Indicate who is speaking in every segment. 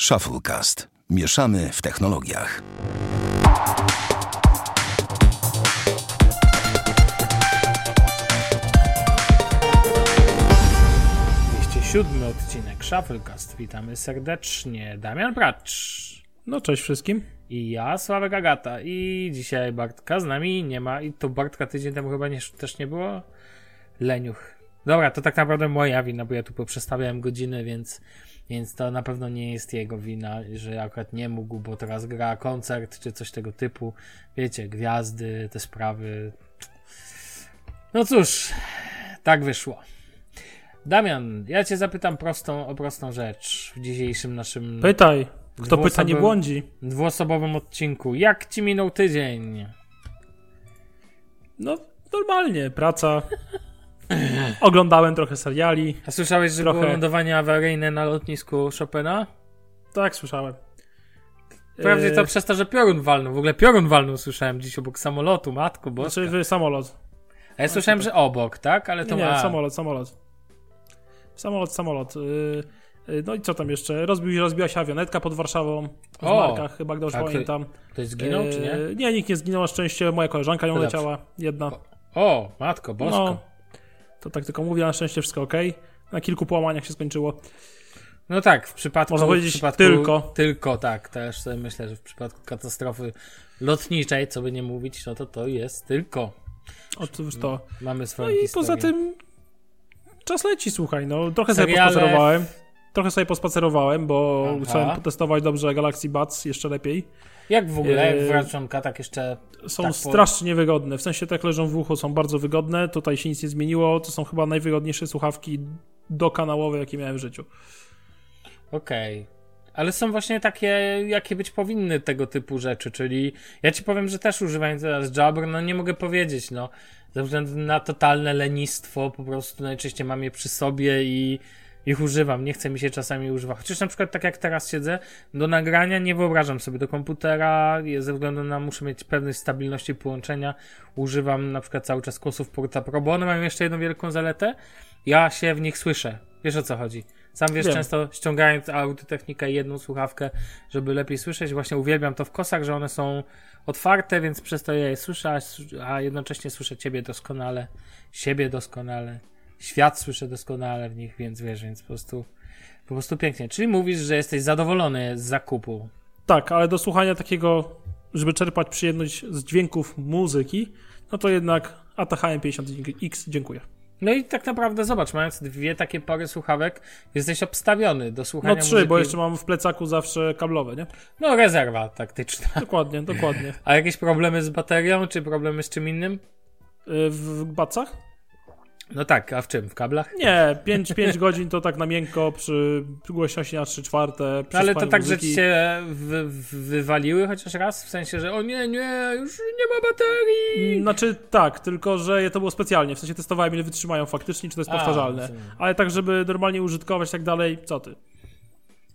Speaker 1: Shufflecast. Mieszamy w technologiach.
Speaker 2: Siódmy odcinek Shufflecast. Witamy serdecznie. Damian Bracz.
Speaker 3: No cześć wszystkim.
Speaker 2: I ja, Sławek Agata. I dzisiaj Bartka z nami nie ma. I to Bartka tydzień temu chyba nie, też nie było. Leniuch. Dobra, to tak naprawdę moja wina, bo ja tu poprzestawiałem godziny, więc, więc to na pewno nie jest jego wina, że akurat nie mógł, bo teraz gra koncert czy coś tego typu. Wiecie, gwiazdy, te sprawy. No cóż, tak wyszło. Damian, ja cię zapytam prostą, o prostą rzecz w dzisiejszym naszym.
Speaker 3: Pytaj. Kto pyta, nie błądzi.
Speaker 2: Dwuosobowym odcinku. Jak ci minął tydzień?
Speaker 3: No, normalnie. Praca. Oglądałem trochę seriali.
Speaker 2: A słyszałeś, że trochę... było lądowanie awaryjne na lotnisku Chopina?
Speaker 3: Tak, słyszałem.
Speaker 2: Wprawdzie to e... przez to, że piorun walnął. W ogóle piorun walnął słyszałem dziś obok samolotu, matko bo.
Speaker 3: Znaczy samolot.
Speaker 2: A ja słyszałem, że obok, tak? Ale to
Speaker 3: nie,
Speaker 2: ma...
Speaker 3: samolot, samolot. Samolot, samolot. Yy, no i co tam jeszcze? Rozbił, rozbiła się awionetka pod Warszawą w o, Markach, chyba dobrze pamiętam.
Speaker 2: Ktoś zginął, czy nie?
Speaker 3: Yy, nie, nikt nie zginął, na szczęście moja koleżanka ją leciała, jedna.
Speaker 2: O, matko, bosko. No,
Speaker 3: to tak tylko mówię, na szczęście wszystko ok. Na kilku połamaniach się skończyło.
Speaker 2: No tak, w przypadku...
Speaker 3: Można powiedzieć
Speaker 2: przypadku,
Speaker 3: tylko.
Speaker 2: Tylko, tak. Też sobie myślę, że w przypadku katastrofy lotniczej, co by nie mówić, no to to jest tylko.
Speaker 3: Otóż to.
Speaker 2: Mamy swoją
Speaker 3: No i
Speaker 2: historię.
Speaker 3: poza tym czas leci, słuchaj, no trochę Seriale... sobie pospacerowałem. Trochę sobie pospacerowałem, bo Aha. chciałem potestować dobrze Galaxy Buds jeszcze lepiej.
Speaker 2: Jak w ogóle e... wrażonka tak jeszcze...
Speaker 3: Są
Speaker 2: tak
Speaker 3: strasznie po... wygodne, w sensie tak leżą w uchu, są bardzo wygodne, tutaj się nic nie zmieniło, to są chyba najwygodniejsze słuchawki dokanałowe, jakie miałem w życiu.
Speaker 2: Okej. Okay. Ale są właśnie takie, jakie być powinny tego typu rzeczy, czyli ja ci powiem, że też używając teraz Jabber, no nie mogę powiedzieć, no, ze względu na totalne lenistwo, po prostu najczęściej mam je przy sobie i ich używam, nie chce mi się czasami używać. Chociaż na przykład tak jak teraz siedzę, do nagrania nie wyobrażam sobie do komputera, ze względu na muszę mieć pewność stabilności połączenia, używam na przykład cały czas kłosów Porta Pro, bo one mają jeszcze jedną wielką zaletę, ja się w nich słyszę. Wiesz o co chodzi? Sam wiesz, Wiem. często ściągając audiotechnikę jedną słuchawkę, żeby lepiej słyszeć, właśnie uwielbiam to w kosach, że one są otwarte, więc przez to je słyszę, a jednocześnie słyszę ciebie doskonale, siebie doskonale, świat słyszę doskonale w nich, więc wiesz, więc po prostu po prostu pięknie. Czyli mówisz, że jesteś zadowolony z zakupu.
Speaker 3: Tak, ale do słuchania takiego, żeby czerpać przyjemność z dźwięków muzyki, no to jednak ATHM 50X dziękuję.
Speaker 2: No i tak naprawdę zobacz, mając dwie takie pary słuchawek, jesteś obstawiony do słuchania
Speaker 3: No trzy,
Speaker 2: muzyki.
Speaker 3: bo jeszcze mam w plecaku zawsze kablowe, nie?
Speaker 2: No rezerwa taktyczna.
Speaker 3: Dokładnie, dokładnie.
Speaker 2: A jakieś problemy z baterią, czy problemy z czym innym?
Speaker 3: W bacach?
Speaker 2: No tak, a w czym? W kablach?
Speaker 3: Nie, 5, 5 godzin to tak na miękko przy głośności na 3 czwarte.
Speaker 2: Ale to tak, muzyki. że ci się wy, wywaliły chociaż raz? W sensie, że o nie, nie, już nie ma baterii.
Speaker 3: Znaczy tak, tylko że to było specjalnie. W sensie testowałem ile wytrzymają faktycznie, czy to jest a, powtarzalne. Ale tak, żeby normalnie użytkować i tak dalej, co ty?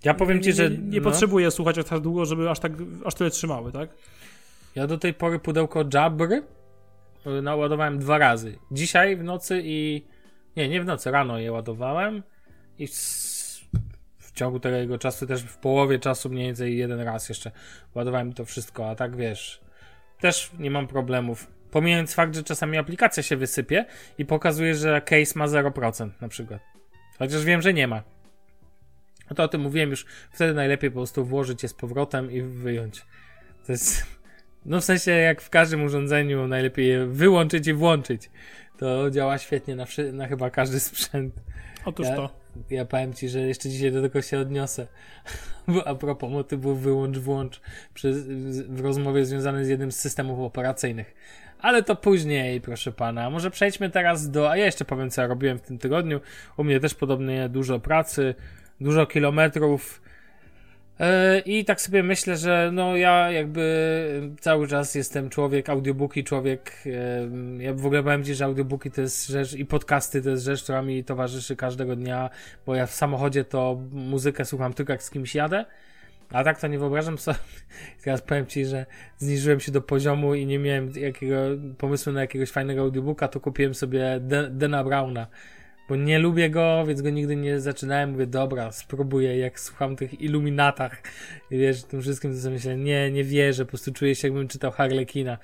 Speaker 2: Ja powiem ci, że...
Speaker 3: Nie, nie no. potrzebuję słuchać aż tak długo, żeby aż tak, aż tyle trzymały, tak?
Speaker 2: Ja do tej pory pudełko Jabry naładowałem dwa razy. Dzisiaj w nocy i. Nie, nie w nocy, rano je ładowałem i w, ciągu tego czasu też w połowie czasu mniej więcej jeden raz jeszcze ładowałem to wszystko, a tak wiesz, też nie mam problemów. Pomijając fakt, że czasami aplikacja się wysypie i pokazuje, że case ma 0% na przykład. Chociaż wiem, że nie ma. No to o tym mówiłem już. Wtedy najlepiej po prostu włożyć je z powrotem i wyjąć. To jest no w sensie jak w każdym urządzeniu najlepiej je wyłączyć i włączyć. To działa świetnie na, na chyba każdy sprzęt.
Speaker 3: Otóż
Speaker 2: ja,
Speaker 3: to.
Speaker 2: Ja powiem ci, że jeszcze dzisiaj do tego się odniosę. A propos motywu wyłącz, włącz przy, w rozmowie związanej z jednym z systemów operacyjnych. Ale to później, proszę pana. Może przejdźmy teraz do. A ja jeszcze powiem, co ja robiłem w tym tygodniu. U mnie też podobnie dużo pracy, dużo kilometrów I tak sobie myślę, że no ja jakby cały czas jestem człowiek, audiobooki, człowiek, e, ja w ogóle powiem Ci, że audiobooki to jest rzecz i podcasty to jest rzecz, która mi towarzyszy każdego dnia, bo ja w samochodzie to muzykę słucham tylko jak z kimś jadę, a tak to nie wyobrażam sobie. Teraz powiem Ci, że zniżyłem się do poziomu i nie miałem jakiego pomysłu na jakiegoś fajnego audiobooka, to kupiłem sobie Dena Browna bo nie lubię go, więc go nigdy nie zaczynałem. Mówię, dobra, spróbuję, jak słucham tych iluminatach, wiesz, tym wszystkim, to sobie myślę, nie, nie wierzę, po prostu czuję się, jakbym czytał Harlekina.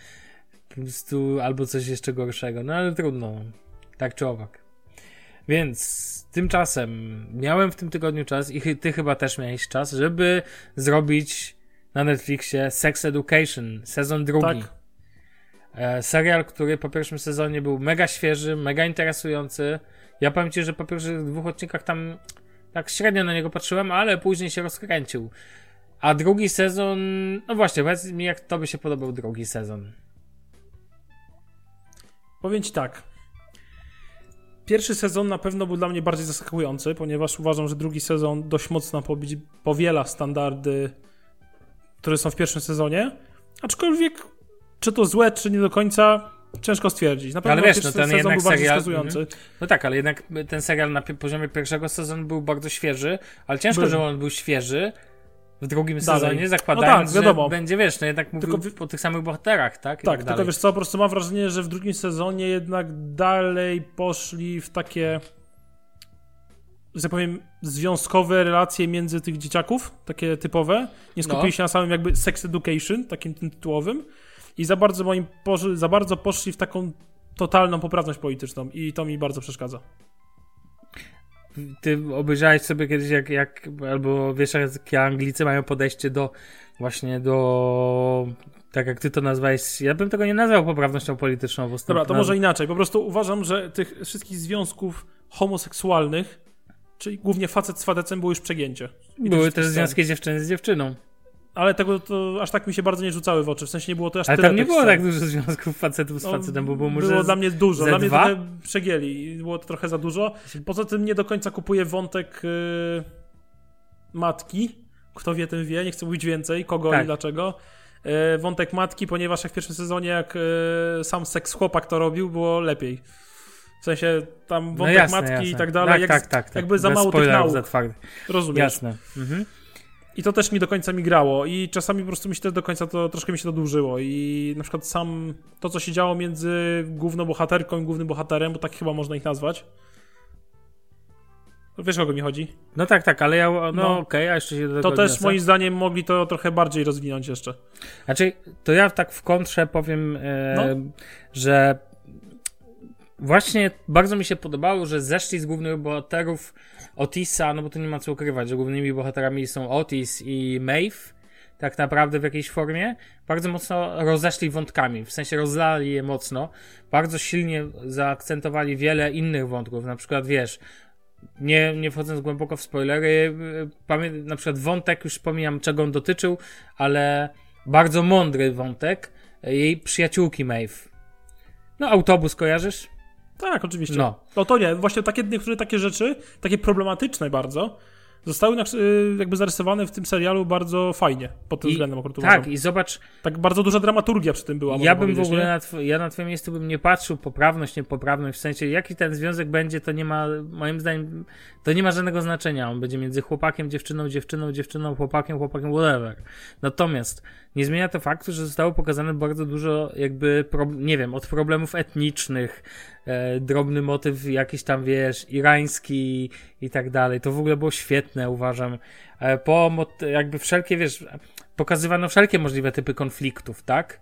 Speaker 2: Po prostu, albo coś jeszcze gorszego, no ale trudno, tak czy owak. Więc tymczasem miałem w tym tygodniu czas i ty chyba też miałeś czas, żeby zrobić na Netflixie Sex Education, sezon drugi. Tak. E, serial, który po pierwszym sezonie był mega świeży, mega interesujący. Ja powiem ci, że po pierwszych dwóch odcinkach tam tak średnio na niego patrzyłem, ale później się rozkręcił. A drugi sezon, no właśnie, powiedz mi, jak to by się podobał drugi sezon.
Speaker 3: Powiem ci tak. Pierwszy sezon na pewno był dla mnie bardziej zaskakujący, ponieważ uważam, że drugi sezon dość mocno powiela standardy, które są w pierwszym sezonie. Aczkolwiek, czy to złe, czy nie do końca, ciężko stwierdzić. Na pewno ale wiesz, no, ten sezon był bardziej serial. Mm,
Speaker 2: no tak, ale jednak ten serial na poziomie pierwszego sezonu był bardzo świeży, ale ciężko, był. że on był świeży, w drugim Dalej. sezonie, zakładając, no tak, że będzie, wiesz, no jednak mówił tylko, po tych samych bohaterach, tak?
Speaker 3: I tak, tak tylko wiesz co, po prostu mam wrażenie, że w drugim sezonie jednak dalej poszli w takie że tak powiem, związkowe relacje między tych dzieciaków, takie typowe. Nie skupili no. się na samym jakby sex education, takim tym tytułowym. I za bardzo moim za bardzo poszli w taką totalną poprawność polityczną i to mi bardzo przeszkadza
Speaker 2: ty obejrzałeś sobie kiedyś, jak, jak albo wiesz, jakie Anglicy mają podejście do właśnie do tak jak ty to nazwałeś, ja bym tego nie nazwał poprawnością polityczną. Bo
Speaker 3: Dobra, to może inaczej. Po prostu uważam, że tych wszystkich związków homoseksualnych, czyli głównie facet z facecem, było już przegięcie.
Speaker 2: Były też związki dziewczyny z dziewczyną
Speaker 3: ale tego to aż tak mi się bardzo nie rzucały w oczy. W sensie nie było to aż
Speaker 2: ale
Speaker 3: tyle
Speaker 2: tam nie było tak dużo związków facetów z no, facetem, bo było może
Speaker 3: Było dla mnie dużo. Dla mnie trochę przegieli. Było to trochę za dużo. Poza tym nie do końca kupuję wątek yy, matki. Kto wie, ten wie. Nie chcę mówić więcej. Kogo tak. i dlaczego. Yy, wątek matki, ponieważ jak w pierwszym sezonie, jak yy, sam seks chłopak to robił, było lepiej. W sensie tam no wątek no jasne, matki jasne. i tak dalej. Tak, jak, tak, tak, tak. Jakby za Bez mało tych nauk. Za Rozumiesz?
Speaker 2: Jasne. Mhm.
Speaker 3: I to też mi do końca mi grało i czasami po prostu mi się też do końca to troszkę mi się to dłużyło i na przykład sam to, co się działo między główną bohaterką i głównym bohaterem, bo tak chyba można ich nazwać. Wiesz, o kogo mi chodzi?
Speaker 2: No tak, tak, ale ja, no, no okej, okay, a jeszcze się do
Speaker 3: To też moim zdaniem mogli to trochę bardziej rozwinąć jeszcze.
Speaker 2: Znaczy, to ja tak w kontrze powiem, e, no. że właśnie bardzo mi się podobało, że zeszli z głównych bohaterów Otisa, no bo to nie ma co ukrywać, że głównymi bohaterami są Otis i Maeve, tak naprawdę w jakiejś formie, bardzo mocno rozeszli wątkami, w sensie rozlali je mocno, bardzo silnie zaakcentowali wiele innych wątków, na przykład wiesz, nie, nie wchodząc głęboko w spoilery, pamię- na przykład wątek, już pomijam czego on dotyczył, ale bardzo mądry wątek jej przyjaciółki Maeve. No, autobus kojarzysz?
Speaker 3: Tak, oczywiście. No. no to nie, właśnie takie niektóre takie rzeczy, takie problematyczne bardzo, zostały y, jakby zarysowane w tym serialu bardzo fajnie pod tym I, względem akurat
Speaker 2: Tak, uważam. i zobacz...
Speaker 3: Tak bardzo duża dramaturgia przy tym była.
Speaker 2: Ja bym w ogóle, na tw- ja na twoim miejscu bym nie patrzył poprawność, niepoprawność, w sensie jaki ten związek będzie, to nie ma, moim zdaniem, to nie ma żadnego znaczenia. On będzie między chłopakiem, dziewczyną, dziewczyną, dziewczyną, chłopakiem, chłopakiem, whatever. Natomiast nie zmienia to faktu, że zostało pokazane bardzo dużo jakby, nie wiem, od problemów etnicznych, e, drobny motyw jakiś tam, wiesz, irański i tak dalej. To w ogóle było świetne, uważam. E, po jakby wszelkie, wiesz, pokazywano wszelkie możliwe typy konfliktów, tak?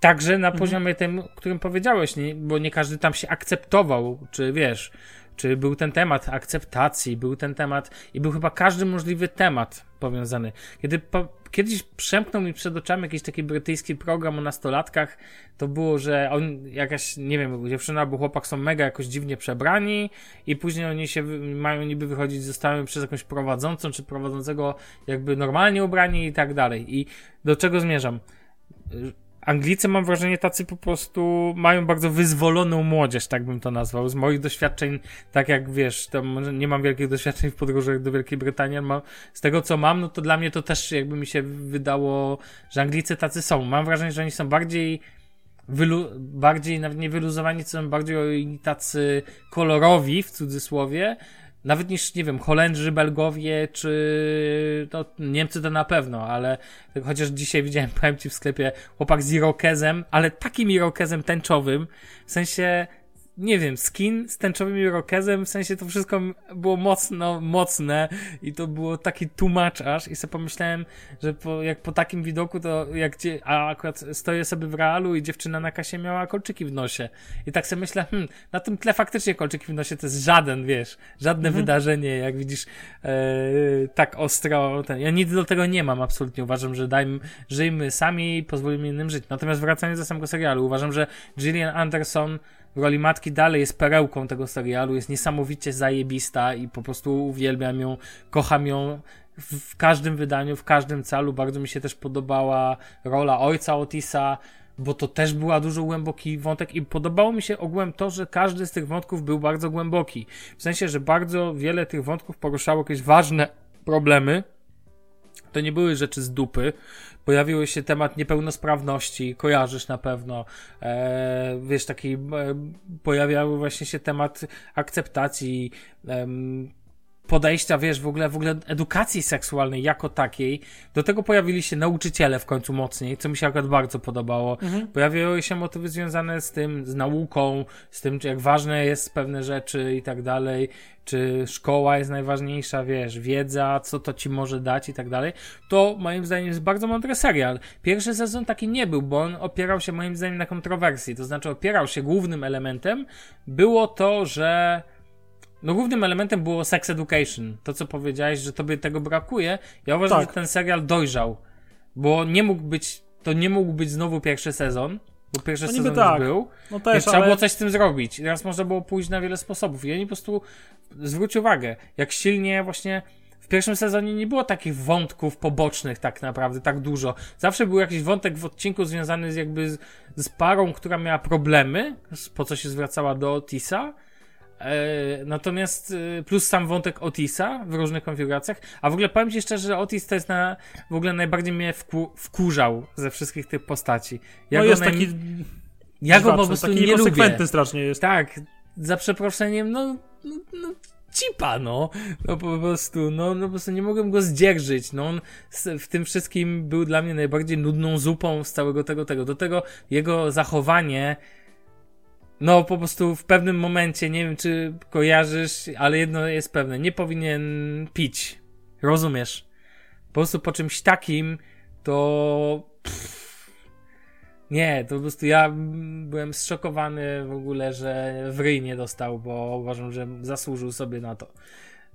Speaker 2: Także na mhm. poziomie tym, którym powiedziałeś, nie, bo nie każdy tam się akceptował, czy wiesz, czy był ten temat akceptacji, był ten temat i był chyba każdy możliwy temat powiązany. Kiedy po, kiedyś przemknął mi przed oczami jakiś taki brytyjski program o nastolatkach, to było, że on, jakaś, nie wiem, dziewczyna albo chłopak są mega jakoś dziwnie przebrani i później oni się mają niby wychodzić, zostają przez jakąś prowadzącą czy prowadzącego jakby normalnie ubrani i tak dalej. I do czego zmierzam? Anglicy mam wrażenie tacy po prostu mają bardzo wyzwoloną młodzież, tak bym to nazwał. Z moich doświadczeń, tak jak wiesz, tam nie mam wielkich doświadczeń w podróżach do Wielkiej Brytanii, ale z tego co mam, no to dla mnie to też jakby mi się wydało, że Anglicy tacy są. Mam wrażenie, że oni są bardziej wylu bardziej nawet nie wyluzowani, co są bardziej tacy kolorowi w cudzysłowie, nawet niż, nie wiem, Holendrzy, Belgowie, czy no, Niemcy to na pewno, ale chociaż dzisiaj widziałem, powiem ci w sklepie, chłopak z irokezem, ale takim irokezem tęczowym, w sensie nie wiem, skin z tęczowym irokezem, w sensie to wszystko było mocno, mocne i to było taki tłumacz aż i sobie pomyślałem, że po, jak po takim widoku to jak, a akurat stoję sobie w realu i dziewczyna na kasie miała kolczyki w nosie i tak sobie myślę, hmm, na tym tle faktycznie kolczyki w nosie to jest żaden, wiesz, żadne mhm. wydarzenie, jak widzisz, e, tak ostro, ten, ja nic do tego nie mam absolutnie, uważam, że dajmy, żyjmy sami i pozwolimy innym żyć. Natomiast wracając do samego serialu, uważam, że Gillian Anderson roli matki dalej jest perełką tego serialu, jest niesamowicie zajebista i po prostu uwielbiam ją, kocham ją w każdym wydaniu, w każdym calu. Bardzo mi się też podobała rola ojca Otisa, bo to też była dużo głęboki wątek i podobało mi się ogółem to, że każdy z tych wątków był bardzo głęboki. W sensie, że bardzo wiele tych wątków poruszało jakieś ważne problemy. To nie były rzeczy z dupy, Pojawił się temat niepełnosprawności, kojarzysz na pewno. E, wiesz, taki, e, pojawiał właśnie się temat akceptacji, podejścia, wiesz, w ogóle, w ogóle edukacji seksualnej jako takiej. Do tego pojawili się nauczyciele w końcu mocniej, co mi się akurat bardzo podobało. Mhm. Pojawiły się motywy związane z tym, z nauką, z tym, jak ważne jest pewne rzeczy i tak dalej, czy szkoła jest najważniejsza, wiesz, wiedza, co to ci może dać i tak dalej. To moim zdaniem jest bardzo mądry serial. Pierwszy sezon taki nie był, bo on opierał się moim zdaniem na kontrowersji, to znaczy opierał się głównym elementem było to, że no głównym elementem było sex education. To, co powiedziałeś, że tobie tego brakuje. Ja uważam, tak. że ten serial dojrzał. Bo nie mógł być, to nie mógł być znowu pierwszy sezon. Bo pierwszy no sezon tak. już był. No też, więc ale... trzeba było coś z tym zrobić. I teraz można było pójść na wiele sposobów. I oni po prostu zwróć uwagę, jak silnie właśnie w pierwszym sezonie nie było takich wątków pobocznych tak naprawdę, tak dużo. Zawsze był jakiś wątek w odcinku związany z jakby z, z parą, która miała problemy, po co się zwracała do Otisa natomiast e, plus sam wątek Otisa w różnych konfiguracjach. A w ogóle powiem Ci szczerze, że Otis to jest na, w ogóle najbardziej mnie wku, wkurzał ze wszystkich tych postaci.
Speaker 3: Ja no jest naj... taki.
Speaker 2: Ja go po prostu taki
Speaker 3: nie
Speaker 2: lubię.
Speaker 3: strasznie jest.
Speaker 2: Tak, za przeproszeniem, no, no, no cipa, no. No po prostu, no, no po prostu nie mogłem go zdzierżyć. No on w tym wszystkim był dla mnie najbardziej nudną zupą z całego tego, tego. Do tego jego zachowanie no po prostu w pewnym momencie, nie wiem czy kojarzysz, ale jedno jest pewne, nie powinien pić. Rozumiesz? Po prostu po czymś takim to... Pff, nie, to po prostu ja byłem zszokowany w ogóle, że w ryj nie dostał, bo uważam, że zasłużył sobie na to.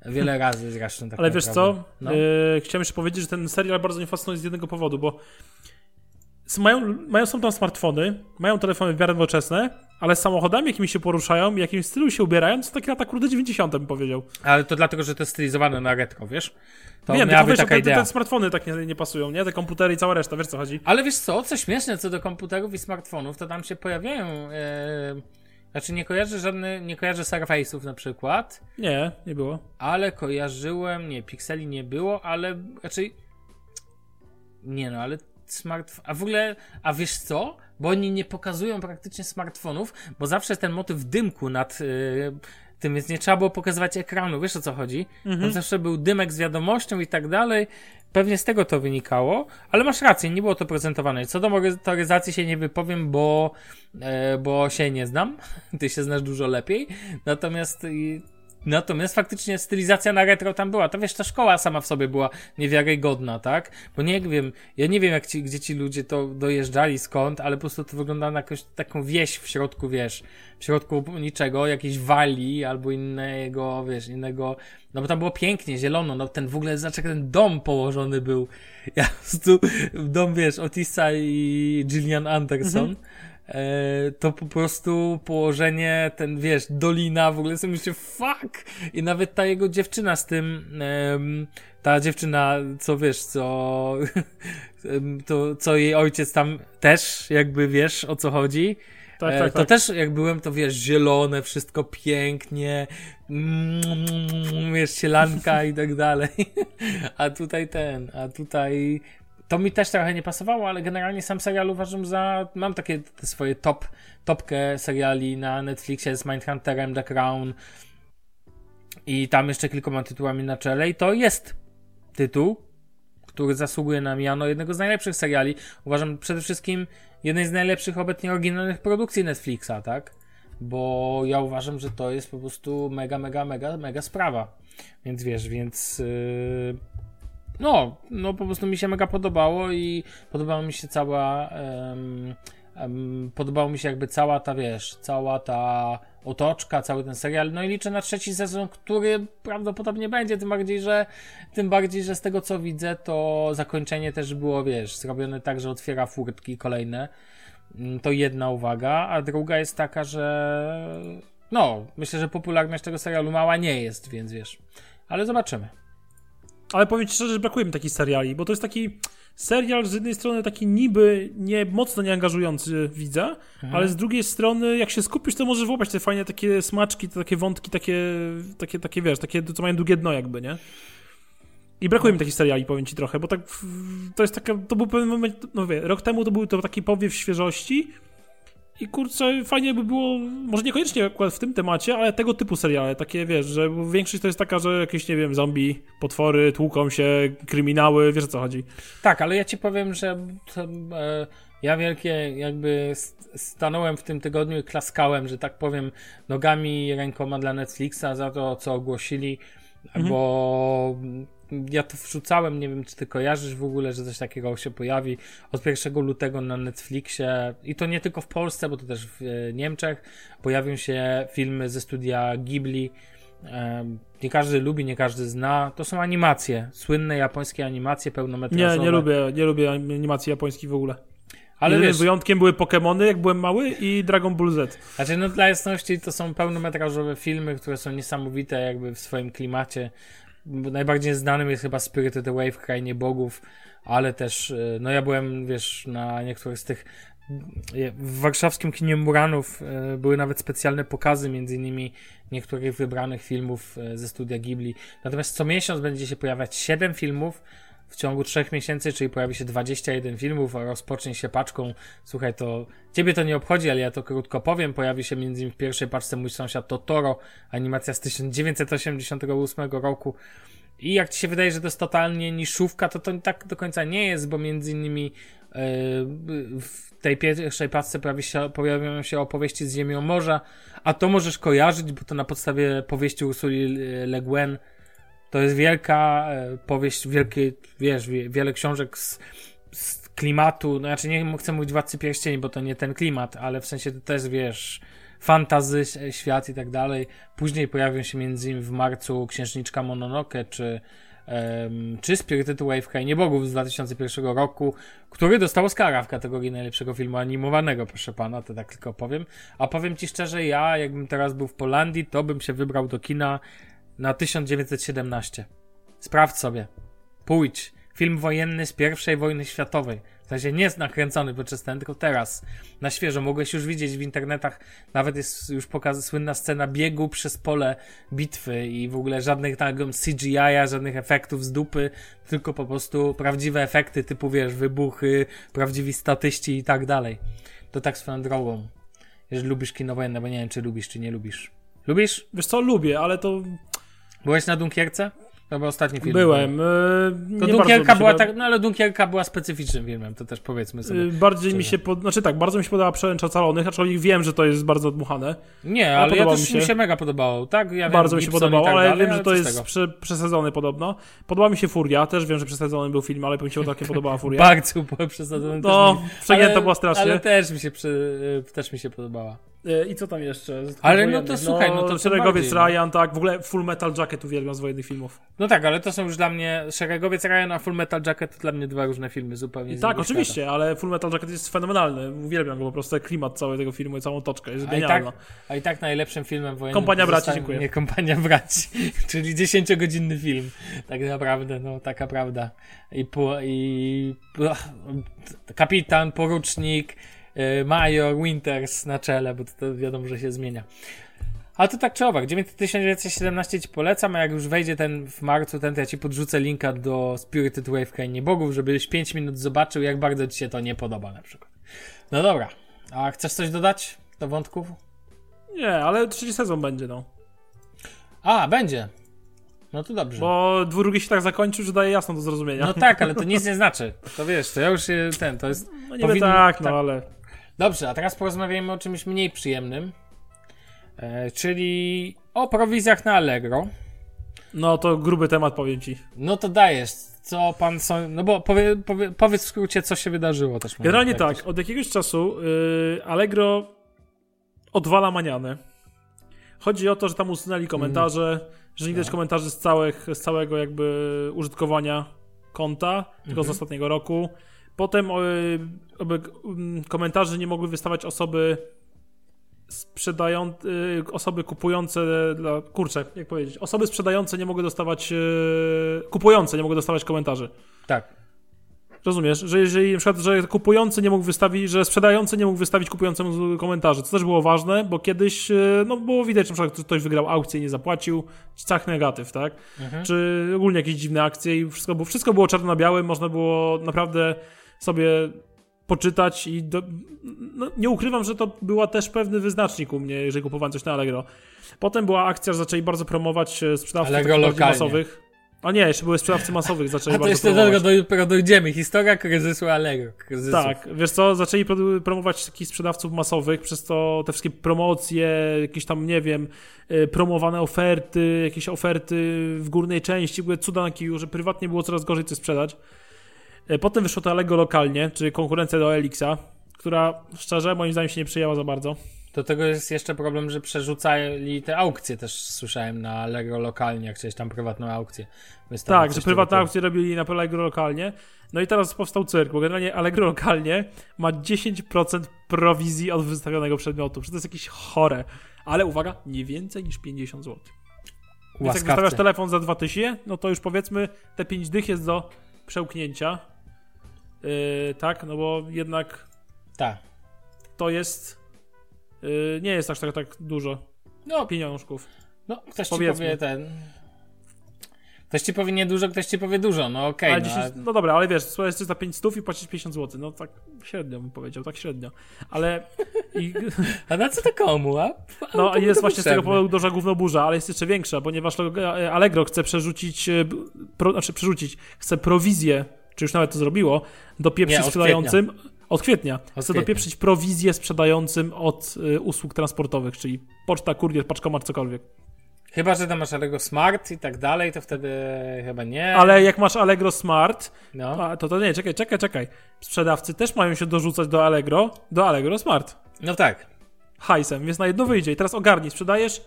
Speaker 2: Wiele razy zresztą tak
Speaker 3: Ale wiesz co? No. Yy, chciałem jeszcze powiedzieć, że ten serial bardzo mnie fascynuje z jednego powodu, bo mają, mają są tam smartfony, mają telefony w miarę nowoczesne, ale z samochodami, jakimi się poruszają, jakim stylu się ubierają, to takie lata kurde 90 bym powiedział.
Speaker 2: Ale to dlatego, że to jest stylizowane na retro, wiesz?
Speaker 3: To Wiem, tylko wiesz, taka te, idea. te smartfony tak nie, nie, pasują, nie? Te komputery i cała reszta, wiesz co chodzi?
Speaker 2: Ale wiesz co, co śmieszne co do komputerów i smartfonów, to tam się pojawiają... Yy... Znaczy nie kojarzę żadnych, nie kojarzę Surface'ów na przykład.
Speaker 3: Nie, nie było.
Speaker 2: Ale kojarzyłem, nie, Pixeli nie było, ale raczej... Nie no, ale smartfon. A w ogóle, a wiesz co? Bo oni nie pokazują praktycznie smartfonów, bo zawsze jest ten motyw dymku nad yy, tym, więc nie trzeba było pokazywać ekranu. Wiesz o co chodzi? Mhm. zawsze był dymek z wiadomością i tak dalej. Pewnie z tego to wynikało, ale masz rację, nie było to prezentowane. Co do motoryzacji się nie wypowiem, bo, e, bo się nie znam. Ty się znasz dużo lepiej. Natomiast Natomiast faktycznie stylizacja na retro tam była. To wiesz, ta szkoła sama w sobie była niewiarygodna, tak? Bo nie wiem, ja nie wiem, jak ci, gdzie ci ludzie to dojeżdżali, skąd, ale po prostu to wygląda na jakąś taką wieś w środku, wiesz, w środku niczego, jakiejś wali albo innego, wiesz, innego. No bo tam było pięknie, zielono, no ten w ogóle, znaczy ten dom położony był. Ja po prostu, dom, wiesz, Otisa i Gillian Anderson. Mhm to po prostu położenie, ten wiesz, dolina, w ogóle sobie myślę, fuck! I nawet ta jego dziewczyna z tym, ta dziewczyna, co wiesz, co, to, co jej ojciec tam też, jakby wiesz o co chodzi. Tak, e, tak, to tak. też jak byłem, to wiesz, zielone, wszystko pięknie, mm, wiesz, sielanka i tak dalej. A tutaj ten, a tutaj to mi też trochę nie pasowało, ale generalnie sam serial uważam za. Mam takie swoje top, topkę seriali na Netflixie z Mindhunterem, The Crown i tam jeszcze kilkoma tytułami na czele. I to jest tytuł, który zasługuje na miano jednego z najlepszych seriali. Uważam przede wszystkim jednej z najlepszych obecnie oryginalnych produkcji Netflixa, tak? bo ja uważam, że to jest po prostu mega, mega, mega, mega sprawa. Więc wiesz, więc yy, no, no po prostu mi się mega podobało i podobała mi się cała um, um, podobało mi się jakby cała ta, wiesz, cała ta otoczka, cały ten serial, no i liczę na trzeci sezon, który prawdopodobnie będzie, tym bardziej, że tym bardziej, że z tego co widzę, to zakończenie też było, wiesz, zrobione tak, że otwiera furtki kolejne, mm, to jedna uwaga, a druga jest taka, że no, myślę, że popularność tego serialu mała nie jest, więc wiesz, ale zobaczymy.
Speaker 3: Ale powiem ci szczerze, że brakuje mi takich seriali, bo to jest taki serial z jednej strony taki niby nie mocno nieangażujący widza, mhm. ale z drugiej strony jak się skupisz, to możesz włapać te fajne takie smaczki, te takie wątki, takie, takie, takie wiesz, takie, co mają długie dno jakby, nie? I brakuje mi takich seriali, powiem ci trochę, bo tak to jest taka, to był pewien moment, no wie, rok temu to był to taki powiew świeżości, i kurczę, fajnie by było, może niekoniecznie akurat w tym temacie, ale tego typu seriale, takie wiesz, że większość to jest taka, że jakieś, nie wiem, zombie, potwory, tłuką się, kryminały, wiesz o co chodzi.
Speaker 2: Tak, ale ja ci powiem, że to, e, ja wielkie jakby stanąłem w tym tygodniu i klaskałem, że tak powiem, nogami i rękoma dla Netflixa za to, co ogłosili, mhm. bo ja to wrzucałem, nie wiem czy ty kojarzysz w ogóle, że coś takiego się pojawi od 1 lutego na Netflixie i to nie tylko w Polsce, bo to też w e, Niemczech pojawią się filmy ze studia Ghibli. Nie każdy lubi, nie każdy zna. To są animacje, słynne japońskie animacje pełnometrażowe.
Speaker 3: Nie, nie lubię, nie lubię animacji japońskich w ogóle. Ale Jedynym wiesz, wyjątkiem były Pokémony, jak byłem mały i Dragon Ball Z.
Speaker 2: Znaczy, no dla jasności to są pełnometrażowe filmy, które są niesamowite jakby w swoim klimacie najbardziej znanym jest chyba Spirited Away w Krainie Bogów, ale też, e, no ja byłem, wiesz, na niektórych z tych w warszawskim kinie Muranów e, były nawet specjalne pokazy, między innymi niektórych wybranych filmów e, ze studia Ghibli. Natomiast co miesiąc będzie się pojawiać 7 filmów, w ciągu trzech miesięcy, czyli pojawi się 21 filmów, a rozpocznie się paczką. Słuchaj, to ciebie to nie obchodzi, ale ja to krótko powiem. Pojawi się między innymi w pierwszej paczce mój sąsiad Totoro, animacja z 1988 roku. I jak ci się wydaje, że to jest totalnie niszówka, to to tak do końca nie jest, bo między innymi yy, w tej pierwszej paczce pojawi się, pojawią się opowieści z Ziemią Morza, a to możesz kojarzyć, bo to na podstawie powieści Ursuli Le Guin to jest wielka e, powieść, wielkie, wiesz, wiele książek z, z klimatu, no znaczy nie chcę mówić Władcy Pierścieni, bo to nie ten klimat, ale w sensie to też, wiesz, fantazy, świat i tak dalej. Później pojawią się między innymi w marcu Księżniczka Mononoke, czy um, czy Spirited Away w Krainie Bogów z 2001 roku, który dostał Oscara w kategorii najlepszego filmu animowanego, proszę pana, to tak tylko powiem. A powiem ci szczerze, ja jakbym teraz był w Polandii, to bym się wybrał do kina na 1917. Sprawdź sobie. Pójdź. Film wojenny z I wojny światowej. W sensie nie jest nakręcony podczas ten, tylko teraz. Na świeżo. Mogłeś już widzieć w internetach. Nawet jest już pokaz słynna scena biegu przez pole bitwy i w ogóle żadnych tam CGI-a, żadnych efektów z dupy, tylko po prostu prawdziwe efekty typu, wiesz, wybuchy, prawdziwi statyści i tak dalej. To tak swoją drogą. Jeżeli lubisz kino wojenne, bo nie wiem, czy lubisz, czy nie lubisz. Lubisz?
Speaker 3: Wiesz co, lubię, ale to
Speaker 2: Byłeś na Dunkierce? To był ostatni film.
Speaker 3: Byłem.
Speaker 2: Yy, to Dunkierka była tak, no ale Dunkierka była specyficznym filmem, to też powiedzmy sobie. Yy,
Speaker 3: bardziej mi się, pod... znaczy tak, bardzo mi się podobała Przełęcz Ocalonych, aczkolwiek wiem, że to jest bardzo dmuchane.
Speaker 2: Nie, ale, ale ja też mi się... mi się mega podobało, tak? Ja
Speaker 3: bardzo wiem, mi się podobało, tak ale dalej, wiem, że to jest prze, przesadzone podobno. Podobała mi się Furia, też wiem, że przesadzony był film, ale mi się takie podobała Furia.
Speaker 2: bardzo było przesadzony.
Speaker 3: No, przegięta była strasznie.
Speaker 2: Ale też mi się, też mi się podobała.
Speaker 3: E, I co tam jeszcze?
Speaker 2: Ale no to słuchaj, no, no to
Speaker 3: Szeregowiec no. Ryan, tak, w ogóle Full Metal Jacket uwielbiam z wojennych filmów.
Speaker 2: No tak, ale to są już dla mnie, Szeregowiec Ryan a Full Metal Jacket to dla mnie dwa różne filmy zupełnie.
Speaker 3: I tak, oczywiście, świata. ale Full Metal Jacket jest fenomenalny, uwielbiam go po prostu, klimat całego tego filmu i całą toczkę, jest genialna.
Speaker 2: Tak, a i tak najlepszym filmem wojennym...
Speaker 3: Kompania Braci, dziękuję.
Speaker 2: Nie, Kompania Braci, czyli 10-godzinny film, tak naprawdę, no taka prawda. I, po, i kapitan, porucznik, Major Winters na czele, bo to, to wiadomo, że się zmienia. Ale to tak czy owak, 1917 ci polecam, a jak już wejdzie ten w marcu, ten to ja ci podrzucę linka do Spirited Wave Krainie Bogów, żebyś 5 minut zobaczył, jak bardzo ci się to nie podoba na przykład. No dobra, a chcesz coś dodać do wątków?
Speaker 3: Nie, ale trzeci sezon będzie, no.
Speaker 2: A, będzie. No to dobrze.
Speaker 3: Bo drugi się tak zakończył, że daje jasno do zrozumienia.
Speaker 2: No tak, ale to nic nie znaczy. To wiesz, to ja już ten, to jest...
Speaker 3: No nie powinno, tak, no tak, ale...
Speaker 2: Dobrze, a teraz porozmawiajmy o czymś mniej przyjemnym. E, czyli o prowizjach na Allegro.
Speaker 3: No to gruby temat, powiem ci.
Speaker 2: No to dajesz, co pan są. No bo powie, powie, powiedz w skrócie, co się wydarzyło też.
Speaker 3: Generalnie tak, od jakiegoś czasu yy, Allegro odwala manianę. Chodzi o to, że tam usunęli komentarze, mm. że nie widać tak. komentarzy z, całych, z całego jakby użytkowania konta, tylko mm -hmm. z mhm. ostatniego roku. Potem yy, yy, komentarze nie mogły wystawać osoby sprzedają, y, osoby kupujące dla, kurczę, jak powiedzieć, osoby sprzedające nie mogły dostawać, y, kupujące nie mogły dostawać komentarzy.
Speaker 2: Tak.
Speaker 3: Rozumiesz, że jeżeli na przykład, że kupujący nie mógł wystawić, że sprzedający nie mógł wystawić kupującemu komentarzy, co też było ważne, bo kiedyś, y, no było widać na przykład, ktoś wygrał aukcję i nie zapłacił, cach negatyw, tak? Mhm. Czy ogólnie jakieś dziwne akcje i wszystko, było, wszystko było czarno na białym, można było naprawdę sobie poczytać i do, no, nie ukrywam, że to była też pewny wyznacznik u mnie, jeżeli kupowałem coś na Allegro. Potem była akcja, że zaczęli bardzo promować e, sprzedawców masowych. A nie, jeszcze były sprzedawcy masowych, zaczęli A to
Speaker 2: jeszcze do tego dojdziemy. Historia kryzysu Allegro. Kryzysów.
Speaker 3: Tak, wiesz co, zaczęli promować takich sprzedawców masowych, przez to te wszystkie promocje, jakieś tam, nie wiem, e, promowane oferty, jakieś oferty w górnej części, były cuda na kiju, że prywatnie było coraz gorzej coś sprzedać. E, potem wyszło to Alego lokalnie, czyli konkurencja do Elixa, która szczerze moim zdaniem się nie przyjęła za bardzo.
Speaker 2: Do tego jest jeszcze problem, że przerzucali te aukcje też słyszałem na Allegro lokalnie, jak chciałeś tam prywatną aukcję.
Speaker 3: Tak, że prywatne aukcje robili na Allegro lokalnie. No i teraz powstał cyrk, bo generalnie Allegro lokalnie ma 10% prowizji od wystawionego przedmiotu. Że to jest jakieś chore. Ale uwaga, nie więcej niż 50 zł. Więc jak wystawiasz telefon za 2000, no to już powiedzmy te 5 dych jest do przełknięcia. Yy, tak, no bo jednak
Speaker 2: tak.
Speaker 3: to jest yy, nie jest aż tak, tak dużo no, pieniążków.
Speaker 2: No, ktoś Powiedzmy. ci powie ten Ktoś ci powie niedużo, ktoś ci powie dużo, no okej. Okay,
Speaker 3: no, no, dobra, ale wiesz, słuchaj, jest za 5 stów i płacisz 50 zł, no tak średnio bym powiedział, tak średnio, ale... I...
Speaker 2: A na co to komu, a? a
Speaker 3: no i jest właśnie z tego powodu duża gównoburza, ale jest jeszcze większa, ponieważ Allegro chce przerzucić, e, pro, znaczy przerzucić, chce prowizję czy już nawet to zrobiło, dopieprzy sprzedającym. Od kwietnia. Od Chcę dopieprzyć prowizję sprzedającym od y, usług transportowych, czyli poczta, kurier, paczkomat, cokolwiek.
Speaker 2: Chyba, że tam masz Allegro Smart i tak dalej, to wtedy chyba nie.
Speaker 3: Ale jak masz Allegro Smart, no. to to nie, czekaj, czekaj, czekaj. Sprzedawcy też mają się dorzucać do Allegro, do Allegro Smart.
Speaker 2: No tak.
Speaker 3: Hajsem, więc na jedno wyjdzie. I teraz ogarnij, sprzedajesz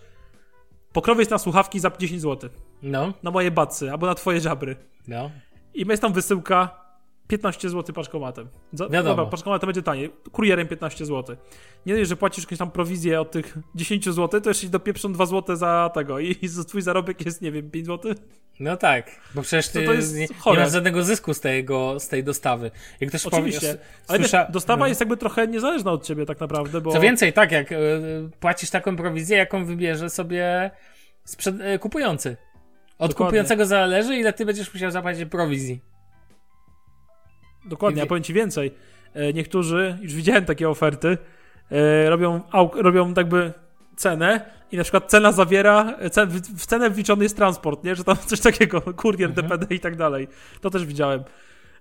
Speaker 3: pokrowiec na słuchawki za 10 zł.
Speaker 2: No.
Speaker 3: Na moje bacy, albo na twoje żabry.
Speaker 2: No.
Speaker 3: I jest tam wysyłka 15 zł paczkomatem. Za,
Speaker 2: Wiadomo. Dobra,
Speaker 3: paczkomatem będzie taniej. Kurierem 15 zł. Nie dość, że płacisz jakąś tam prowizję od tych 10 zł, to jeszcze dopieprzą 2 zł za tego i, i twój zarobek jest, nie wiem, 5 zł.
Speaker 2: No tak, bo przecież ty to jest nie, nie masz żadnego zysku z, tego, z tej dostawy. Jak ktoś
Speaker 3: Oczywiście, ale słysza... wiesz, dostawa no. jest jakby trochę niezależna od ciebie tak naprawdę, bo...
Speaker 2: Co więcej, tak, jak y, płacisz taką prowizję, jaką wybierze sobie sprzed... Y, kupujący. Od Dokładnie. kupującego zależy, ile ty będziesz musiał zapłacić prowizji.
Speaker 3: Dokładnie, ja powiem ci więcej. E, niektórzy, już widziałem takie oferty, e, robią, robią jakby cenę i na przykład cena zawiera, w cenę wliczony jest transport, nie? Że tam coś takiego, kurier, mhm. DPD i tak dalej. To też widziałem.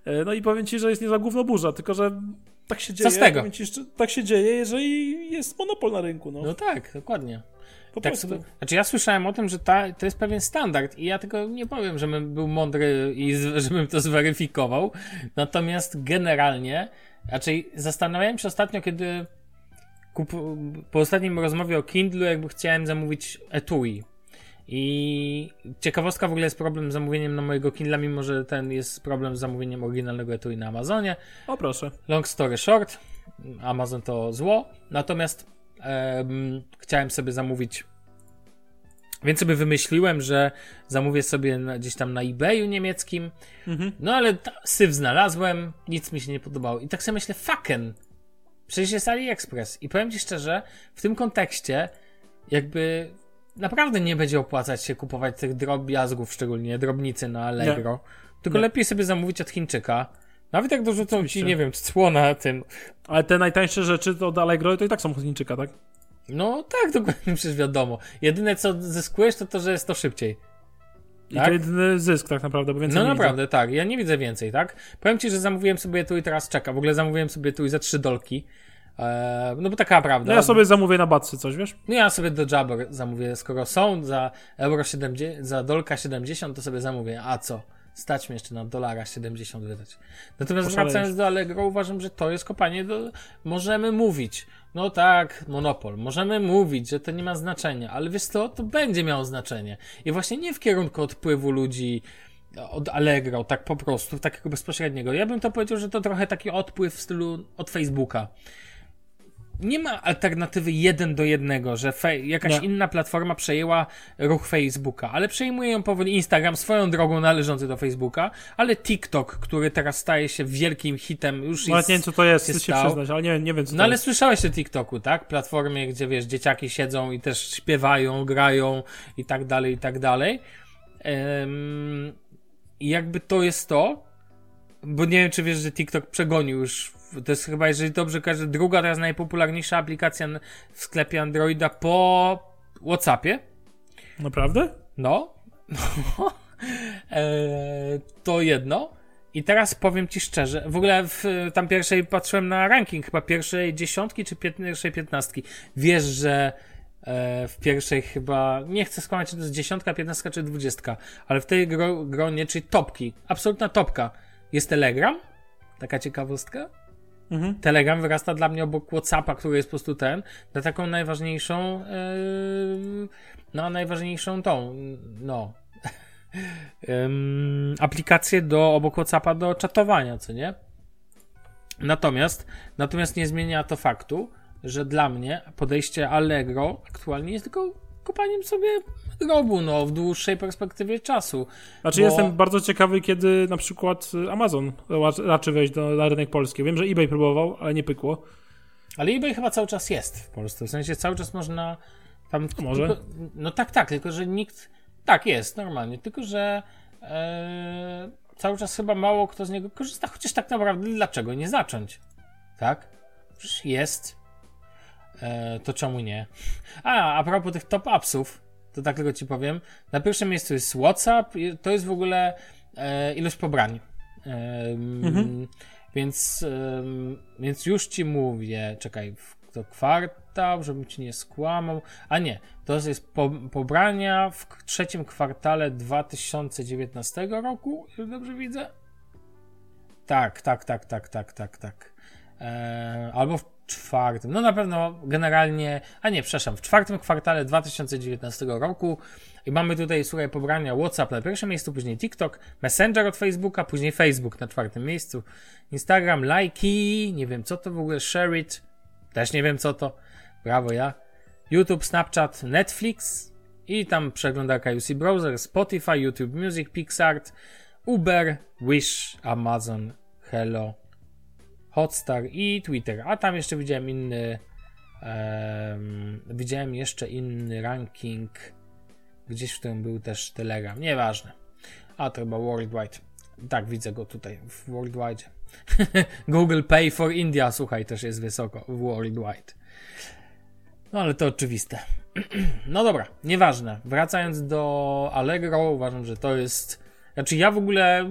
Speaker 3: E, no i powiem ci, że jest niezła gówno burza, tylko że tak się dzieje.
Speaker 2: Co z tego?
Speaker 3: Ci, tak się dzieje, jeżeli jest monopol na rynku. No,
Speaker 2: no tak, dokładnie. Po tak, prostu. Znaczy ja słyszałem o tym, że ta, to jest pewien standard i ja tego nie powiem, żebym był mądry i z, żebym to zweryfikował. Natomiast generalnie, raczej zastanawiałem się ostatnio, kiedy kup, po ostatnim rozmowie o Kindle jakby chciałem zamówić etui. I ciekawostka w ogóle jest problem z zamówieniem na mojego Kindle, mimo że ten jest problem z zamówieniem oryginalnego etui na Amazonie.
Speaker 3: O proszę.
Speaker 2: Long story short, Amazon to zło. Natomiast chciałem sobie zamówić. Więc sobie wymyśliłem, że zamówię sobie na, gdzieś tam na eBayu niemieckim. Mhm. No ale ta, syf znalazłem, nic mi się nie podobało. I tak sobie myślę, fucken. Przecież jest AliExpress. I powiem ci szczerze, w tym kontekście, jakby naprawdę nie będzie opłacać się kupować tych drobiazgów, szczególnie drobnicy na Allegro. Nie. Tylko nie. lepiej sobie zamówić od Chińczyka nawet jak dorzucą Oczywiście. ci, nie wiem, cło na tym.
Speaker 3: Ale te najtańsze rzeczy to od Allegro to i tak są od Chińczyka, tak?
Speaker 2: No tak, dokładnie, przecież wiadomo. Jedyne co zyskujesz to to, że jest to szybciej.
Speaker 3: I tak? to jedyny zysk tak naprawdę, bo więcej
Speaker 2: No naprawdę, widzę. tak. Ja nie widzę więcej, tak? Powiem ci, że zamówiłem sobie tu i teraz czeka. W ogóle zamówiłem sobie tu i za trzy dolki. E, no bo taka prawda.
Speaker 3: No ja sobie zamówię na Batsy coś, wiesz?
Speaker 2: No ja sobie do Jabber zamówię, skoro są za euro 70, za dolka 70, to sobie zamówię. A co? Stać mnie jeszcze na dolara 70 wydać. Natomiast
Speaker 3: Poszalejesz.
Speaker 2: wracając do Allegro, uważam, że to jest kopanie do... Możemy mówić, no tak, monopol, możemy mówić, że to nie ma znaczenia, ale wiesz co, to będzie miało znaczenie. I właśnie nie w kierunku odpływu ludzi od Allegro, tak po prostu, takiego bezpośredniego. Ja bym to powiedział, że to trochę taki odpływ w stylu od Facebooka nie ma alternatywy jeden do jednego, że jakaś
Speaker 3: Nie.
Speaker 2: inna platforma przejęła ruch Facebooka, ale przejmuje ją powoli Instagram swoją drogą należący do Facebooka, ale TikTok, który teraz staje się wielkim hitem, już
Speaker 3: Nawet
Speaker 2: jest...
Speaker 3: nie wiem, co to jest,
Speaker 2: się
Speaker 3: chcę się przyznać, ale nie, nie wiem, co
Speaker 2: No ale
Speaker 3: jest.
Speaker 2: słyszałeś o TikToku, tak? Platformie, gdzie wiesz, dzieciaki siedzą i też śpiewają, grają i tak dalej, i tak dalej. I jakby to jest to, bo nie wiem, czy wiesz, że TikTok przegonił już. To jest chyba, jeżeli dobrze kojarzę, druga teraz najpopularniejsza aplikacja w sklepie Androida po WhatsAppie.
Speaker 3: Naprawdę?
Speaker 2: No. no. Eee, to jedno. I teraz powiem ci szczerze, w ogóle w tam pierwszej patrzyłem na ranking chyba pierwszej dziesiątki czy pierwszej piętnastki. Wiesz, że e, w pierwszej chyba, nie chcę skłamać, czy to jest dziesiątka, piętnastka czy dwudziestka, ale w tej gro, gronie, czyli topki, absolutna topka, jest Telegram. Taka ciekawostka.
Speaker 3: Mhm.
Speaker 2: Telegram wyrasta dla mnie obok Whatsappa, który jest po prostu ten, na taką najważniejszą, yy, no najważniejszą tą, no, aplikację do, obok Whatsappa do czatowania, co nie? Natomiast, natomiast nie zmienia to faktu, że dla mnie podejście Allegro aktualnie jest tylko kopaniem sobie grobu, no, w dłuższej perspektywie czasu.
Speaker 3: Znaczy
Speaker 2: Bo-
Speaker 3: jestem bardzo ciekawy, kiedy na przykład y, Amazon ra- raczy wejść do, na rynek polski. Wiem, że eBay próbował, ale nie pykło.
Speaker 2: Ale eBay chyba cały czas jest w Polsce. W sensie cały czas można tam.
Speaker 3: może?
Speaker 2: Tylko, no tak, tak, tylko że nikt. Tak, jest normalnie. Tylko że e, cały czas chyba mało kto z niego korzysta. Chociaż tak naprawdę dlaczego nie zacząć? Tak? Przecież jest. E, to czemu nie? A, a propos tych top upsów, to tak tylko ci powiem. Na pierwszym miejscu jest WhatsApp. To jest w ogóle e, ilość pobrań. Em, Więc, em, więc już ci mówię, czekaj, to kwartał, żebym ci nie skłamał. A nie, to jest po, pobrania w trzecim kwartale 2019 roku, jeżeli dobrze widzę. Tak, tak, tak, tak, tak, tak, tak. E, albo w czwartym. No na pewno generalnie, a nie, przepraszam, w czwartym kwartale 2019 roku i mamy tutaj, słuchaj, pobrania WhatsApp na pierwszym miejscu, później TikTok, Messenger od Facebooka, później Facebook na czwartym miejscu, Instagram, Likey, nie wiem co to w ogóle, Share It, też nie wiem co to, brawo ja, YouTube, Snapchat, Netflix i tam przeglądarka UC Browser, Spotify, YouTube Music, PixArt, Uber, Wish, Amazon, Hello, Hotstar i Twitter. A tam jeszcze widziałem inny. em, widziałem jeszcze inny ranking. Gdzieś w którym był też Telegram. Nieważne. A to chyba Worldwide. Tak, widzę go tutaj w Worldwide. Google Pay for India, słuchaj, też jest wysoko w Worldwide. No ale to oczywiste. No dobra, nieważne. Wracając do Allegro, uważam, że to jest. Znaczy, ja w ogóle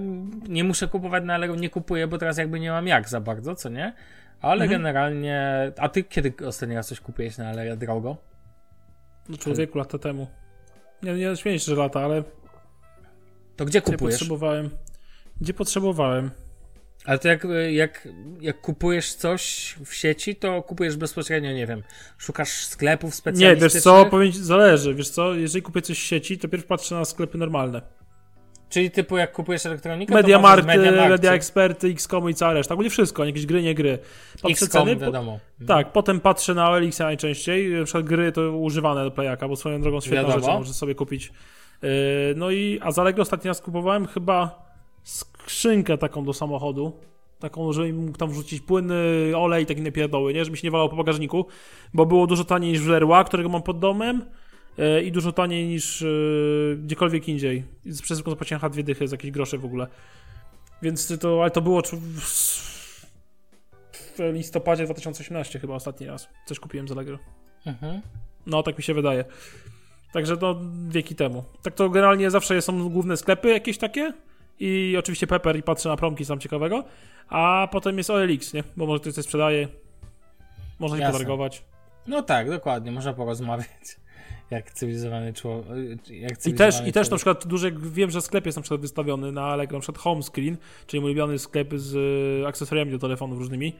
Speaker 2: nie muszę kupować na Allegro, nie kupuję, bo teraz jakby nie mam jak za bardzo, co nie? Ale
Speaker 3: Mhm.
Speaker 2: generalnie. A ty kiedy ostatni raz coś kupiłeś na Allegro drogo?
Speaker 3: No człowieku, lata temu. Nie, nie śmieję się, że lata, ale
Speaker 2: To gdzie
Speaker 3: gdzie
Speaker 2: kupujesz?
Speaker 3: potrzebowałem? Gdzie potrzebowałem?
Speaker 2: Ale to jak, jak, jak kupujesz coś w sieci, to kupujesz bezpośrednio, nie wiem, szukasz sklepów
Speaker 3: Nie,
Speaker 2: specjalistycznych?
Speaker 3: wiesz co, powiem zależy, wiesz co, jeżeli kupię coś w sieci, to pierw patrzę na sklepy normalne.
Speaker 2: Czyli typu jak kupujesz elektronikę,
Speaker 3: Mediamarkt,
Speaker 2: to możesz Mediamarkt,
Speaker 3: Media Experty, XCOM i cała reszta, ogólnie wszystko, jakieś gry, nie gry. Patrzę
Speaker 2: XCOM,
Speaker 3: ceny, po,
Speaker 2: wiadomo.
Speaker 3: tak, potem patrzę na OLX najczęściej, na przykład gry to używane do Playaka, bo swoją drogą świetna
Speaker 2: Wiadomo.
Speaker 3: rzecz, możesz sobie kupić. Yy, no i, a za Lego ostatni raz kupowałem chyba skrzynkę taką do samochodu, taką, żeby mógł tam wrzucić płyny, olej i takie inne pierdoły, nie? Żeby się nie walało po bagażniku, bo było dużo taniej niż w Leroy, którego mam pod domem i dużo taniej niż yy, gdziekolwiek indziej. I z przesyłką zapłaciłem H2 dychy za jakieś grosze w ogóle. Więc to, ale to było w, listopadzie 2018 chyba ostatni raz. Coś kupiłem z Allegro.
Speaker 2: Mhm.
Speaker 3: No, tak mi się wydaje. Także to wieki temu. Tak to generalnie zawsze są główne sklepy jakieś takie i oczywiście Pepper i patrzę na promki sam ciekawego, a potem jest OLX, nie? Bo może ktoś coś sprzedaje. Można się potargować.
Speaker 2: No tak, dokładnie, można porozmawiać. Jak cywilizowany człowiek.
Speaker 3: I też, I też na przykład duży, wiem, że sklep jest na przykład wystawiony na Allegro, na przykład home screen, czyli mój ulubiony sklep z y, akcesoriami do telefonów różnymi.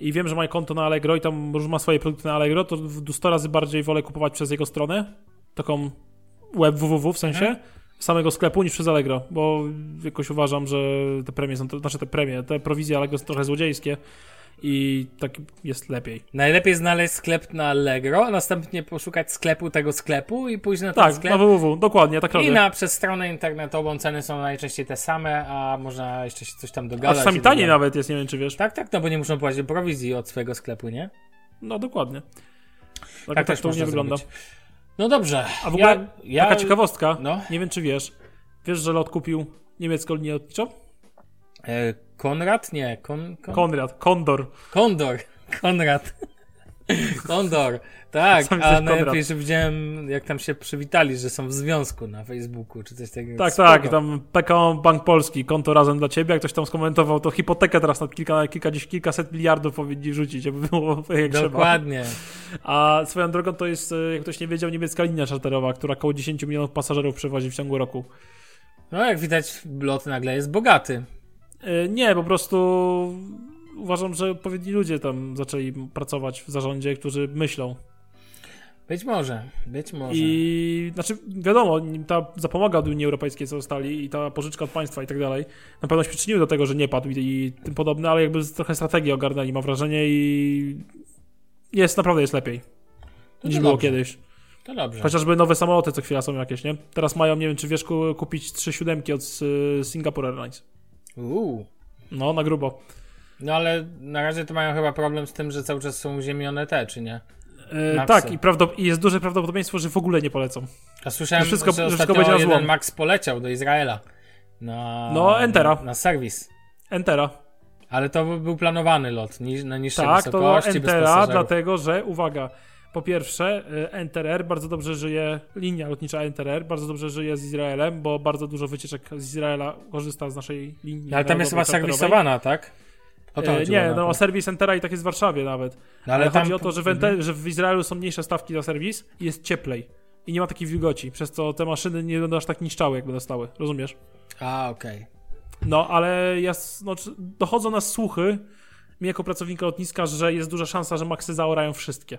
Speaker 3: I wiem, że ma konto na Allegro i tam już ma swoje produkty na Allegro, to 100 razy bardziej wolę kupować przez jego stronę, taką web www w sensie, hmm. samego sklepu niż przez Allegro, bo jakoś uważam, że te premie są, znaczy te premie, te prowizje Allegro są trochę złodziejskie i tak jest lepiej.
Speaker 2: Najlepiej znaleźć sklep na Allegro, a następnie poszukać sklepu tego sklepu i pójść na ten
Speaker 3: tak,
Speaker 2: sklep.
Speaker 3: Tak, na www, dokładnie, tak
Speaker 2: I na przez stronę internetową ceny są najczęściej te same, a można jeszcze się coś tam dogadać.
Speaker 3: A czasami taniej nawet jest, nie wiem czy wiesz.
Speaker 2: Tak, tak, no bo nie muszą płacić prowizji od swojego sklepu, nie?
Speaker 3: No dokładnie.
Speaker 2: Tak, tak, tak to nie wygląda. No dobrze.
Speaker 3: A w ogóle ja, ja... taka ciekawostka, no? nie wiem czy wiesz, wiesz, że LOT kupił niemiecką linię lotniczą?
Speaker 2: E, Konrad? Nie. Kon,
Speaker 3: kon... Konrad. Kondor.
Speaker 2: Kondor. Konrad. Kondor. Tak, a najlepiej, że widziałem, jak tam się przywitali, że są w związku na Facebooku, czy coś takiego.
Speaker 3: Tak, Spoko. tak, tam PKO Bank Polski, konto razem dla ciebie, jak ktoś tam skomentował, to hipotekę teraz na kilka, kilka, gdzieś kilkaset miliardów powinni rzucić, żeby było jak
Speaker 2: Dokładnie.
Speaker 3: Trzeba. A swoją drogą to jest, jak ktoś nie wiedział, niemiecka linia czarterowa, która około 10 milionów pasażerów przewozi w ciągu roku.
Speaker 2: No, jak widać, lot nagle jest bogaty.
Speaker 3: E, nie, po prostu uważam, że odpowiedni ludzie tam zaczęli pracować w zarządzie, którzy myślą.
Speaker 2: Być może, być może.
Speaker 3: I znaczy, wiadomo, ta zapomoga od Unii Europejskiej, co dostali, i ta pożyczka od państwa i tak dalej, na pewno się przyczyniły do tego, że nie padł i, i tym podobne, ale jakby trochę strategię ogarnęli, mam wrażenie, i jest, naprawdę jest lepiej to niż to było dobrze. kiedyś.
Speaker 2: To dobrze.
Speaker 3: Chociażby nowe samoloty co chwila są jakieś, nie? Teraz mają, nie wiem, czy wiesz, kupić trzy siódemki od Singapore Airlines.
Speaker 2: Uuu.
Speaker 3: No, na grubo.
Speaker 2: No ale na razie to mają chyba problem z tym, że cały czas są uziemione te, czy nie?
Speaker 3: E, tak, i, i, jest duże prawdopodobieństwo, że w ogóle nie polecą.
Speaker 2: A słyszałem, że, wszystko, że, że wszystko będzie jeden Max poleciał do Izraela. Na,
Speaker 3: no, Entera.
Speaker 2: Na, na serwis.
Speaker 3: Entera.
Speaker 2: Ale to był planowany lot na niższej
Speaker 3: tak,
Speaker 2: wysokości.
Speaker 3: Tak, to Entera, dlatego że, uwaga, po pierwsze, y, Enter bardzo dobrze żyje, linia lotnicza Enter bardzo dobrze żyje z Izraelem, bo bardzo dużo wycieczek z Izraela korzysta z naszej linii.
Speaker 2: Ale tam jest chyba serwisowana, tak?
Speaker 3: E, nie, no serwis Entera i tak jest w Warszawie nawet. No, ale, ale tam... chodzi o to, że w, Enter, mhm. że w Izraelu są mniejsze stawki za serwis i jest cieplej. I nie ma takiej wilgoci, przez co te maszyny nie będą aż tak niszczały, jakby dostały. Rozumiesz?
Speaker 2: A, okej. Okay.
Speaker 3: No, ale ja, no, dochodzą nas słuchy, mi jako pracownika lotniska, że jest duża szansa, że Maxy zaorają wszystkie.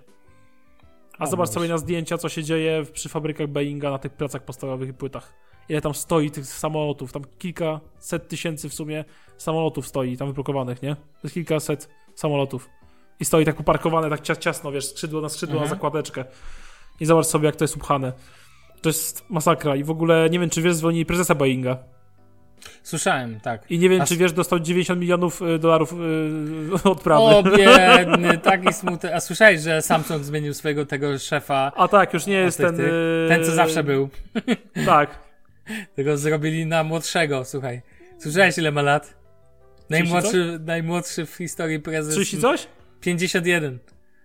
Speaker 3: A no, zobacz sobie na zdjęcia, co się dzieje przy fabrykach Boeinga na tych pracach podstawowych i płytach. Ile tam stoi tych samolotów, tam kilkaset tysięcy w sumie samolotów stoi tam wyprokowanych, nie? To jest kilkaset samolotów. I stoi tak uparkowane, tak ciasno, wiesz, skrzydło na skrzydło mhm. na zakładeczkę. I zobacz sobie, jak to jest upchane. To jest masakra. I w ogóle nie wiem, czy wiesz, dzwoni prezesa Boeinga.
Speaker 2: Słyszałem, tak.
Speaker 3: I nie wiem, A... czy wiesz, dostał 90 milionów y, dolarów yy, odprawy.
Speaker 2: O, biedny, taki smutny. A słyszałeś, że Samsung zmienił swojego tego szefa?
Speaker 3: A tak, już nie jest ten... Tych,
Speaker 2: ten, co zawsze był.
Speaker 3: Tak.
Speaker 2: Tego zrobili na młodszego, słuchaj. Słyszałeś, ile ma lat? Najmłodszy, najmłodszy w historii prezes.
Speaker 3: 30 coś?
Speaker 2: 51.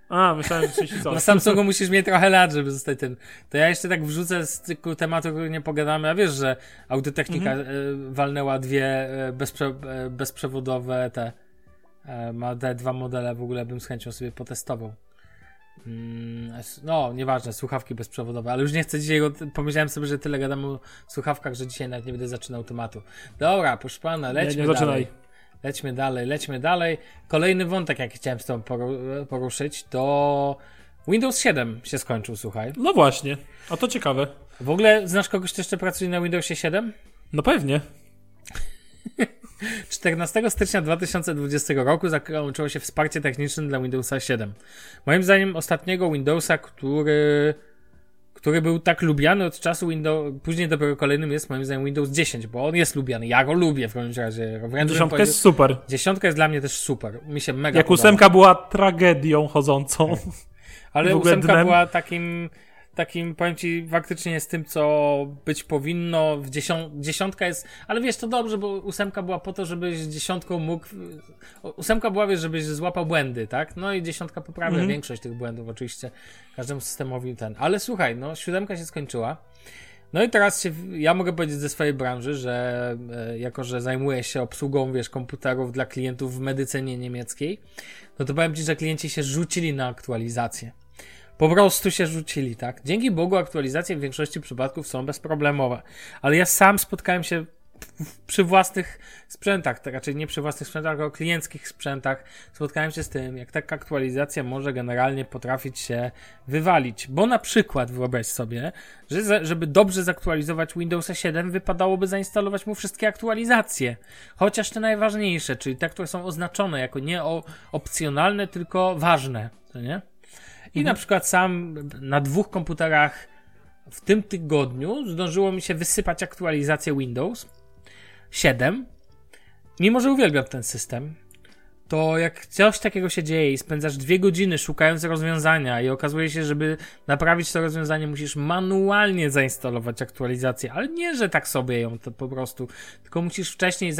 Speaker 3: A, myślałem, że 30 coś.
Speaker 2: Na Samsungu musisz mieć trochę lat, żeby zostać tym. To ja jeszcze tak wrzucę z cyklu tematu, który nie pogadamy, a wiesz, że Audytechnika mhm. E, walnęła dwie e, bezprze e, bezprzewodowe te ma te dwa modele, w ogóle bym z chęcią sobie potestował. Mm, no, nieważne, słuchawki bezprzewodowe, ale już nie chcę dzisiaj, pomyślałem sobie, że tyle gadam o słuchawkach, że dzisiaj nawet nie będę zaczynał tematu. Dobra, proszę pana, lećmy nie, nie dalej. Lećmy dalej, lećmy dalej. Kolejny wątek, jaki chciałem z tobą poruszyć, to Windows 7 się skończył, słuchaj.
Speaker 3: No właśnie, a to ciekawe.
Speaker 2: W ogóle znasz kogoś, kto jeszcze pracuje na Windowsie 7?
Speaker 3: No pewnie.
Speaker 2: 14 stycznia 2020 roku zakończyło się wsparcie techniczne dla Windowsa 7. Moim zdaniem ostatniego Windowsa, który który był tak lubiany od czasu Windows, później dopiero kolejnym jest moim zdaniem Windows 10, bo on jest lubiany, ja go lubię w każdym razie.
Speaker 3: Dziesiątka jest super.
Speaker 2: Dziesiątka jest dla mnie też super, mi się mega
Speaker 3: Jak podoba. ósemka była tragedią chodzącą.
Speaker 2: Ale ósemka dnem. była takim takim, powiem ci, faktycznie z tym, co być powinno. W dziesią dziesiątka jest, ale wiesz, to dobrze, bo ósemka była po to, żebyś dziesiątką mógł. Ósemka była, wiesz, żebyś złapał błędy, tak? No i dziesiątka poprawia mm -hmm. większość tych błędów, oczywiście, każdemu systemowi ten. Ale słuchaj, no, siódemka się skończyła. No i teraz się, ja mogę powiedzieć ze swojej branży, że e, jako, że zajmuję się obsługą, wiesz, komputerów dla klientów w medycynie niemieckiej, no to powiem Ci, że klienci się rzucili na aktualizację. Po prostu się rzucili, tak? Dzięki Bogu aktualizacje w większości przypadków są bezproblemowe. Ale ja sam spotkałem się przy własnych sprzętach, to raczej nie przy własnych sprzętach, tylko klienckich sprzętach, spotkałem się z tym, jak taka aktualizacja może generalnie potrafić się wywalić. Bo na przykład wyobraź sobie, że żeby dobrze zaktualizować Windowsa 7, wypadałoby zainstalować mu wszystkie aktualizacje. Chociaż te najważniejsze, czyli te, które są oznaczone jako nie opcjonalne, tylko ważne. To nie? I mhm. na przykład sam na dwóch komputerach w tym tygodniu zdążyło mi się wysypać aktualizację Windows 7. Mimo, że uwielbiam ten system, to jak coś takiego się dzieje i spędzasz dwie godziny szukając rozwiązania i okazuje się, żeby naprawić to rozwiązanie, musisz manualnie zainstalować aktualizację, ale nie, że tak sobie ją to po prostu, tylko musisz wcześniej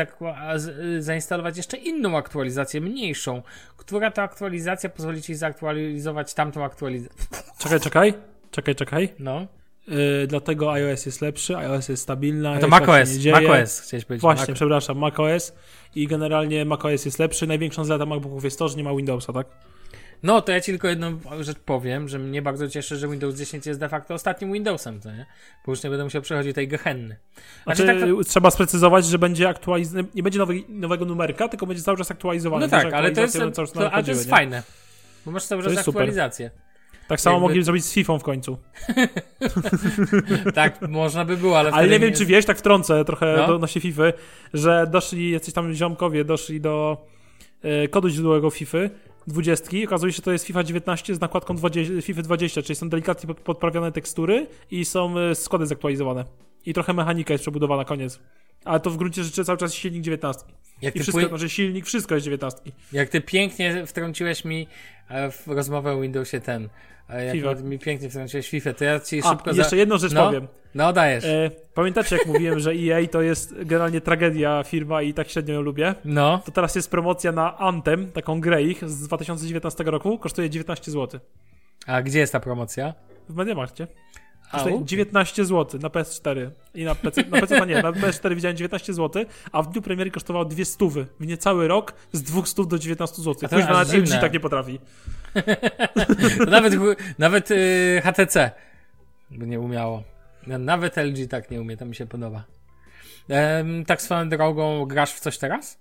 Speaker 2: zainstalować jeszcze inną aktualizację, mniejszą, która to aktualizacja pozwoli ci zaktualizować tamtą aktualizację.
Speaker 3: Czekaj, czekaj, czekaj, czekaj.
Speaker 2: No.
Speaker 3: Yy, dlatego iOS jest lepszy, iOS jest stabilna.
Speaker 2: A to macOS, macOS chciałeś powiedzieć.
Speaker 3: Właśnie, Mac... przepraszam, macOS i generalnie macOS jest lepszy. Największą zaletą MacBooków jest to, że nie ma Windowsa, tak?
Speaker 2: No, to ja ci tylko jedną rzecz powiem, że mnie bardzo cieszy, że Windows 10 jest de facto ostatnim Windowsem, to nie? Bo już nie będę musiał przechodzić tej gehenny.
Speaker 3: Znaczy, znaczy tak to... trzeba sprecyzować, że będzie aktualiz... nie będzie nowy, nowego numerka, tylko będzie cały czas aktualizowany.
Speaker 2: No tak, ale to jest, to, ale to jest fajne, bo masz cały czas aktualizację. Super.
Speaker 3: Tak samo Jakby... mogli zrobić z FIFA w końcu.
Speaker 2: tak, można by było, ale.
Speaker 3: Ale nie wiem, czy wiesz, tak wtrącę trochę no? odnośnie FIFA, że doszli jacyś tam ziomkowie, doszli do e, kodu źródłowego FIFA 20. Okazuje się, że to jest FIFA 19 z nakładką 20, FIFA 20, czyli są delikatnie podprawione tekstury i są e, składy zaktualizowane. I trochę mechanika jest przebudowana, koniec. Ale to w gruncie rzeczy cały czas silnik 19. Jak I wszystko, pły... znaczy silnik, wszystko jest 19.
Speaker 2: Jak ty pięknie wtrąciłeś mi e, w rozmowę o Windowsie ten jak FIFA. mi pięknie wtrąciłeś FIFA, to ja ci
Speaker 3: A,
Speaker 2: szybko...
Speaker 3: jeszcze za... jedną rzecz
Speaker 2: no?
Speaker 3: powiem.
Speaker 2: No, dajesz.
Speaker 3: E, pamiętacie, jak mówiłem, że EA to jest generalnie tragedia firma i tak średnio ją lubię?
Speaker 2: No.
Speaker 3: To teraz jest promocja na Anthem, taką grę ich z 2019 roku, kosztuje 19 zł.
Speaker 2: A gdzie jest ta promocja?
Speaker 3: W Mediamarkcie. Kosztuje 19 zł na PS4 i na PC, na PC nie, na PS4 widziałem 19 zł, a w dniu premiery kosztowało dwie stówy. W niecały rok z 200 do 19 zł. Kuźwa, nawet LG tak nie potrafi.
Speaker 2: nawet nawet yy, HTC by nie umiało. Nawet LG tak nie umie, to mi się podoba. Ehm, tak swoją drogą, grasz w coś teraz?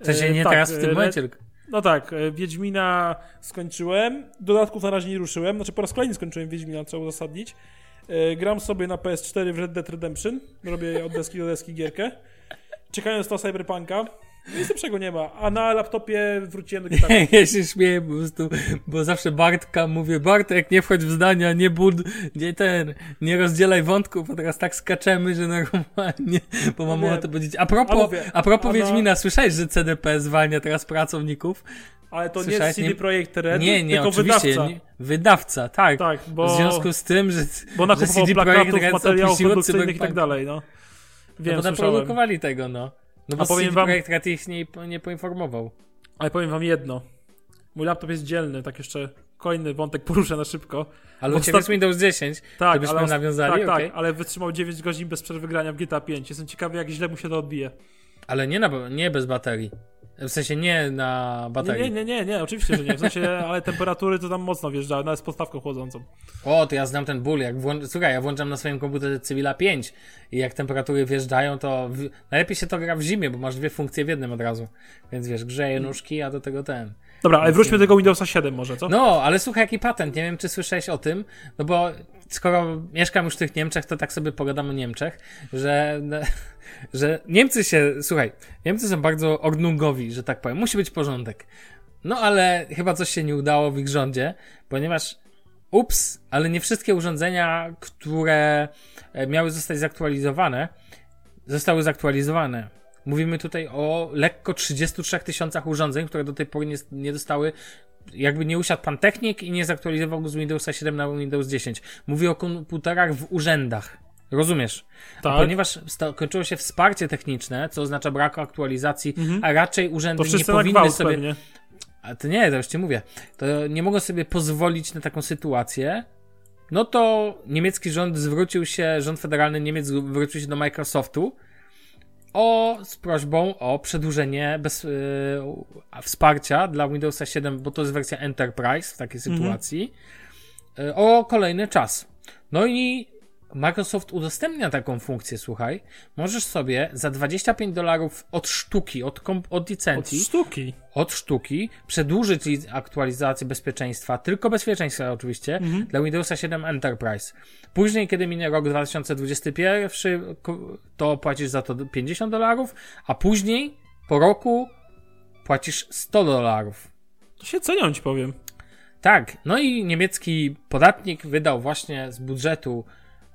Speaker 2: W sensie e, nie tak, teraz w tym e, momencie, tylko...
Speaker 3: No tak, e, Wiedźmina skończyłem, dodatków na razie nie ruszyłem, znaczy po raz kolejny skończyłem Wiedźmina, trzeba uzasadnić. Gram sobie na PS4 w Red Dead Redemption, robię od deski do deski gierkę. Czekając na Cyberpunka, nic lepszego nie ma. A na laptopie wróciłem do gitaru.
Speaker 2: ja się śmieję po prostu, bo zawsze Bartka mówię, Bartek, nie wchodź w zdania, nie bud, nie ten, nie rozdzielaj wątków, a teraz tak skaczemy, że normalnie, bo mam ochotę powiedzieć. A propos, a, mówię, a propos a Wiedźmina, słyszałeś, że CDP zwalnia teraz pracowników?
Speaker 3: Ale to Słyszałeś? nie CD Projekt Red,
Speaker 2: nie, nie,
Speaker 3: tylko
Speaker 2: oczywiście,
Speaker 3: wydawca.
Speaker 2: Nie, wydawca, tak.
Speaker 3: Tak, bo...
Speaker 2: W związku z tym, że
Speaker 3: Bo że plakatów, materiałów produkcyjnych i tak dalej, no.
Speaker 2: Wiem, no bo naprodukowali tego, no. No bo A powiem wam... Projekt Red ich nie, nie poinformował.
Speaker 3: Ale powiem wam jedno. Mój laptop jest dzielny, tak jeszcze kolejny wątek poruszę na szybko.
Speaker 2: Ale ciebie jest Windows 10, tak, żebyśmy ale, nawiązali,
Speaker 3: Tak,
Speaker 2: okay.
Speaker 3: tak, ale wytrzymał 9 godzin bez przerwy grania w GTA 5. Jestem ciekawy, jak źle mu się to odbije.
Speaker 2: Ale nie, na, nie bez baterii. W sensie nie na baterii.
Speaker 3: Nie, nie, nie, nie, oczywiście, że nie. W sensie, ale temperatury to tam mocno wjeżdżają, nawet z podstawką chłodzącą.
Speaker 2: O, to ja znam ten ból. Jak włą... Słuchaj, ja włączam na swoim komputerze Civila 5 i jak temperatury wjeżdżają, to w... najlepiej się to gra w zimie, bo masz dwie funkcje w jednym od razu. Więc wiesz, grzeje nóżki, a do tego ten.
Speaker 3: Dobra, ale wróćmy do tego Windowsa 7 może, co?
Speaker 2: No, ale słuchaj, jaki patent. Nie wiem, czy słyszałeś o tym, no bo skoro mieszkam już w tych Niemczech, to tak sobie pogadam o Niemczech, że że Niemcy się, słuchaj, Niemcy są bardzo ordnungowi, że tak powiem. Musi być porządek. No ale chyba coś się nie udało w ich rządzie, ponieważ ups, ale nie wszystkie urządzenia, które e, miały zostać zaktualizowane, zostały zaktualizowane. Mówimy tutaj o lekko 33 tysiącach urządzeń, które do tej pory nie, nie dostały jakby nie usiadł pan technik i nie zaktualizował go z Windowsa 7 na Windows 10. Mówię o komputerach w urzędach. Rozumiesz? Tak. A ponieważ kończyło się wsparcie techniczne, co oznacza brak aktualizacji, mhm. a raczej urzędy nie powinny sobie. Pewnie. A to nie, to już ci mówię. To nie mogą sobie pozwolić na taką sytuację. No to niemiecki rząd zwrócił się, rząd federalny Niemiec zwrócił się do Microsoftu o, z prośbą o przedłużenie bez, yy, wsparcia dla Windowsa 7, bo to jest wersja Enterprise w takiej mhm. sytuacji, yy, o kolejny czas. No i Microsoft udostępnia taką funkcję, słuchaj. Możesz sobie za 25 dolarów od sztuki, od, od licencji.
Speaker 3: Od sztuki.
Speaker 2: Od sztuki przedłużyć aktualizację bezpieczeństwa, tylko bezpieczeństwa oczywiście, mhm. dla Windowsa 7 Enterprise. Później, kiedy minie rok 2021, to płacisz za to 50 dolarów, a później, po roku, płacisz 100 dolarów.
Speaker 3: To się cenią, ci powiem.
Speaker 2: Tak, no i niemiecki podatnik wydał właśnie z budżetu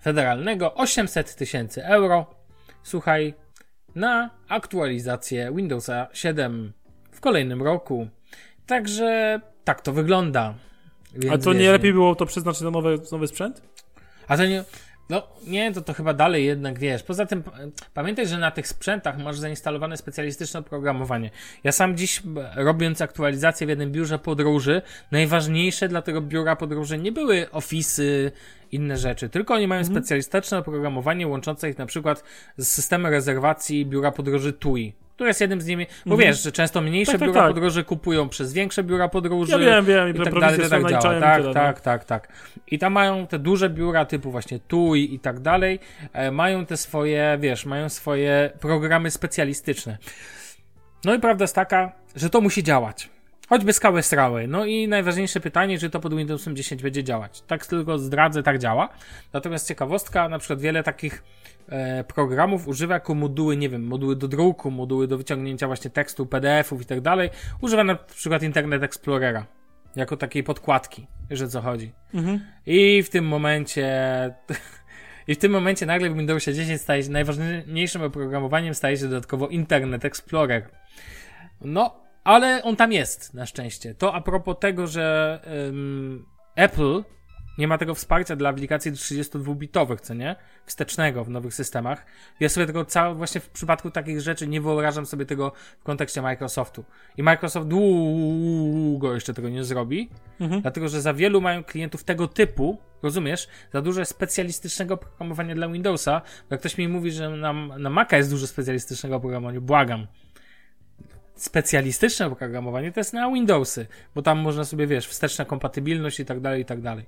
Speaker 2: federalnego 800 tysięcy euro. Słuchaj, na aktualizację Windowsa 7 w kolejnym roku. Także tak to wygląda.
Speaker 3: Więc A to nie lepiej było to przeznaczyć na nowy, nowy sprzęt?
Speaker 2: A to nie. No nie, to to chyba dalej jednak wiesz. Poza tym pamiętaj, że na tych sprzętach masz zainstalowane specjalistyczne oprogramowanie. Ja sam dziś robiąc aktualizację w jednym biurze podróży, najważniejsze dla tego biura podróży nie były ofisy, inne rzeczy, tylko oni mają mhm. specjalistyczne oprogramowanie łączące ich na przykład z systemem rezerwacji biura podróży TUI które jest jednym z nimi, bo mhm. wiesz, że często mniejsze tak, tak biura tak, podróży kupują przez większe biura podróży. Ja
Speaker 3: wiem, wiem, i, i tak dalej, tak działa.
Speaker 2: Tak, tyle, tak, no. tak, tak. I tam mają te duże biura typu właśnie TUI i tak dalej, e, mają te swoje, wiesz, mają swoje programy specjalistyczne. No i prawda jest taka, że to musi działać. Choćby skały strały. No i najważniejsze pytanie, czy to pod Windowsem 10 będzie działać. Tak tylko zdradzę, tak działa. Natomiast ciekawostka, na przykład wiele takich programów używa jako moduły, nie wiem, moduły do druku, moduły do wyciągnięcia właśnie tekstu, PDF-ów i tak dalej. Używa na przykład Internet Explorera. Jako takiej podkładki, że co chodzi. Mhm. I w tym momencie... I w tym momencie nagle w Windowsie 10 staje się najważniejszym oprogramowaniem staje się dodatkowo Internet Explorer. No, ale on tam jest, na szczęście. To a propos tego, że um, Apple nie ma tego wsparcia dla aplikacji 32-bitowych, co nie? Wstecznego w nowych systemach. Ja sobie tego cały, właśnie w przypadku takich rzeczy nie wyobrażam sobie tego w kontekście Microsoftu. I Microsoft długo jeszcze tego nie zrobi, mhm. dlatego że za wielu mają klientów tego typu, rozumiesz? Za dużo specjalistycznego programowania dla Windowsa. Bo jak ktoś mi mówi, że na, na Maca jest dużo specjalistycznego programowania, błagam specjalistyczne oprogramowanie to jest na Windowsy, bo tam można sobie, wiesz, wsteczna kompatybilność i tak dalej, i tak dalej.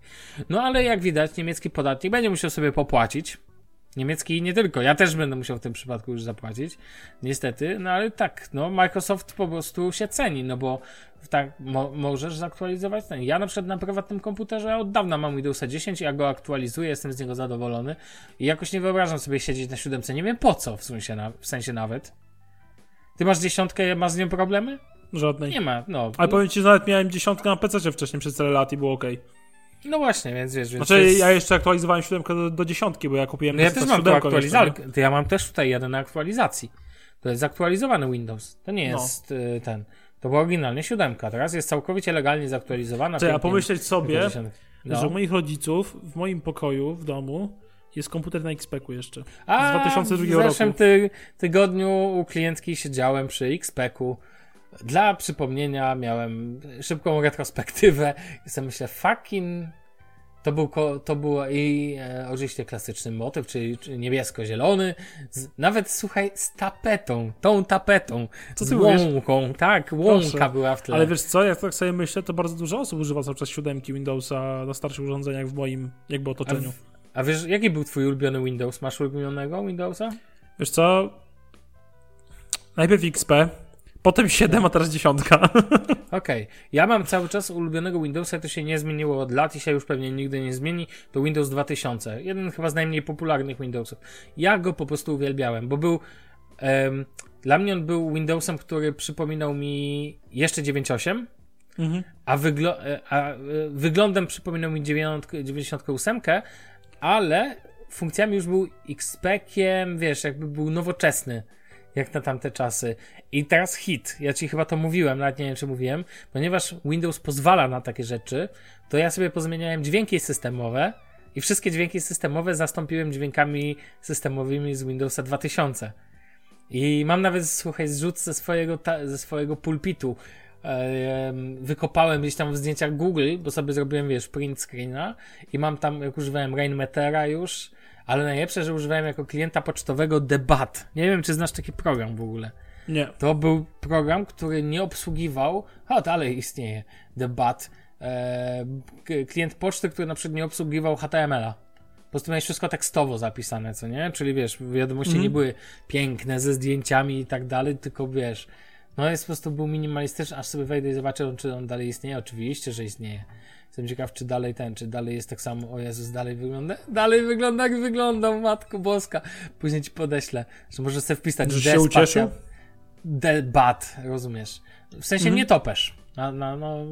Speaker 2: No ale jak widać, niemiecki podatnik będzie musiał sobie popłacić. Niemiecki i nie tylko. Ja też będę musiał w tym przypadku już zapłacić. Niestety, no ale tak, no Microsoft po prostu się ceni, no bo tak mo możesz zaktualizować ten. Ja na przykład na prywatnym komputerze od dawna mam Windowsa 10, ja go aktualizuję, jestem z niego zadowolony i jakoś nie wyobrażam sobie siedzieć na siódemce. Nie wiem po co w sensie, na, w sensie nawet. Ty masz dziesiątkę, masz z nią problemy?
Speaker 3: Żadnej.
Speaker 2: Nie ma, no.
Speaker 3: Ale powiem ci, że nawet miałem dziesiątkę na PC wcześniej przez tyle lat i było ok.
Speaker 2: No właśnie, więc wiesz, więc
Speaker 3: Znaczy jest... ja jeszcze aktualizowałem siódemkę do, do dziesiątki, bo ja kupiłem
Speaker 2: no ja też mam aktualizację. Ja mam też tutaj jeden na aktualizacji. To jest zaktualizowany Windows. To nie no. jest no. ten. To była oryginalnie siódemka. Teraz jest całkowicie legalnie zaktualizowana.
Speaker 3: Czy a pomyśleć sobie, no. że u moich rodziców w moim pokoju w domu jest komputer na XPEC-u jeszcze. A, z 2002 roku.
Speaker 2: W zeszłym ty tygodniu u klientki siedziałem przy XPEC-u. Dla przypomnienia miałem szybką retrospektywę i sobie myślę, fucking to był, to był i e, oczywiście klasyczny motyw, czyli, niebiesko-zielony, nawet słuchaj, z tapetą, tą tapetą, Co ty z łąką, mówisz? tak, łąka Proszę. była w tle.
Speaker 3: Ale wiesz co, jak tak sobie myślę, to bardzo dużo osób używa cały czas siódemki Windowsa na starszych urządzeniach w moim jakby otoczeniu.
Speaker 2: A wiesz, jaki był twój ulubiony Windows? Masz ulubionego Windowsa?
Speaker 3: Wiesz co? Najpierw XP, potem 7, a teraz 10.
Speaker 2: Okej. Okay. Ja mam cały czas ulubionego Windowsa, to się nie zmieniło od lat i się już pewnie nigdy nie zmieni. To Windows 2000. Jeden chyba z najmniej popularnych Windowsów. Ja go po prostu uwielbiałem, bo był. Um, dla mnie on był Windowsem, który przypominał mi jeszcze 9.8. Mhm. A, e, a, e, wyglądem przypominał mi 98, ale funkcjami już był XP-kiem, wiesz, jakby był nowoczesny, jak na tamte czasy. I teraz hit, ja ci chyba to mówiłem, nawet nie wiem, czy mówiłem, ponieważ Windows pozwala na takie rzeczy, to ja sobie pozmieniałem dźwięki systemowe i wszystkie dźwięki systemowe zastąpiłem dźwiękami systemowymi z Windowsa 2000. I mam nawet, słuchaj, zrzut ze swojego, ze swojego pulpitu wykopałem gdzieś tam w zdjęciach Google, bo sobie zrobiłem, wiesz, print screena i mam tam, jak używałem Rainmetera już, ale najlepsze, że używałem jako klienta pocztowego Debat. Nie wiem, czy znasz taki program w ogóle.
Speaker 3: Nie.
Speaker 2: To był program, który nie obsługiwał, a dalej istnieje, Debat, e, klient poczty, który na przykład nie obsługiwał HTML-a. Po prostu miałeś wszystko tekstowo zapisane, co nie? Czyli wiesz, wiadomości mm. nie były piękne ze zdjęciami i tak dalej, tylko wiesz, no jest po prostu był minimalistyczny, aż sobie wejdę i zobaczę, czy on dalej istnieje. Oczywiście, że istnieje. Jestem ciekaw, czy dalej ten, czy dalej jest tak samo. O Jezus, dalej wygląda. Dalej wygląda, jak wyglądał, Matko Boska. Później ci podeślę, że możesz sobie wpisać
Speaker 3: Że się ucieszył?
Speaker 2: Debat, rozumiesz? W sensie mm. nie topesz. No, no, no,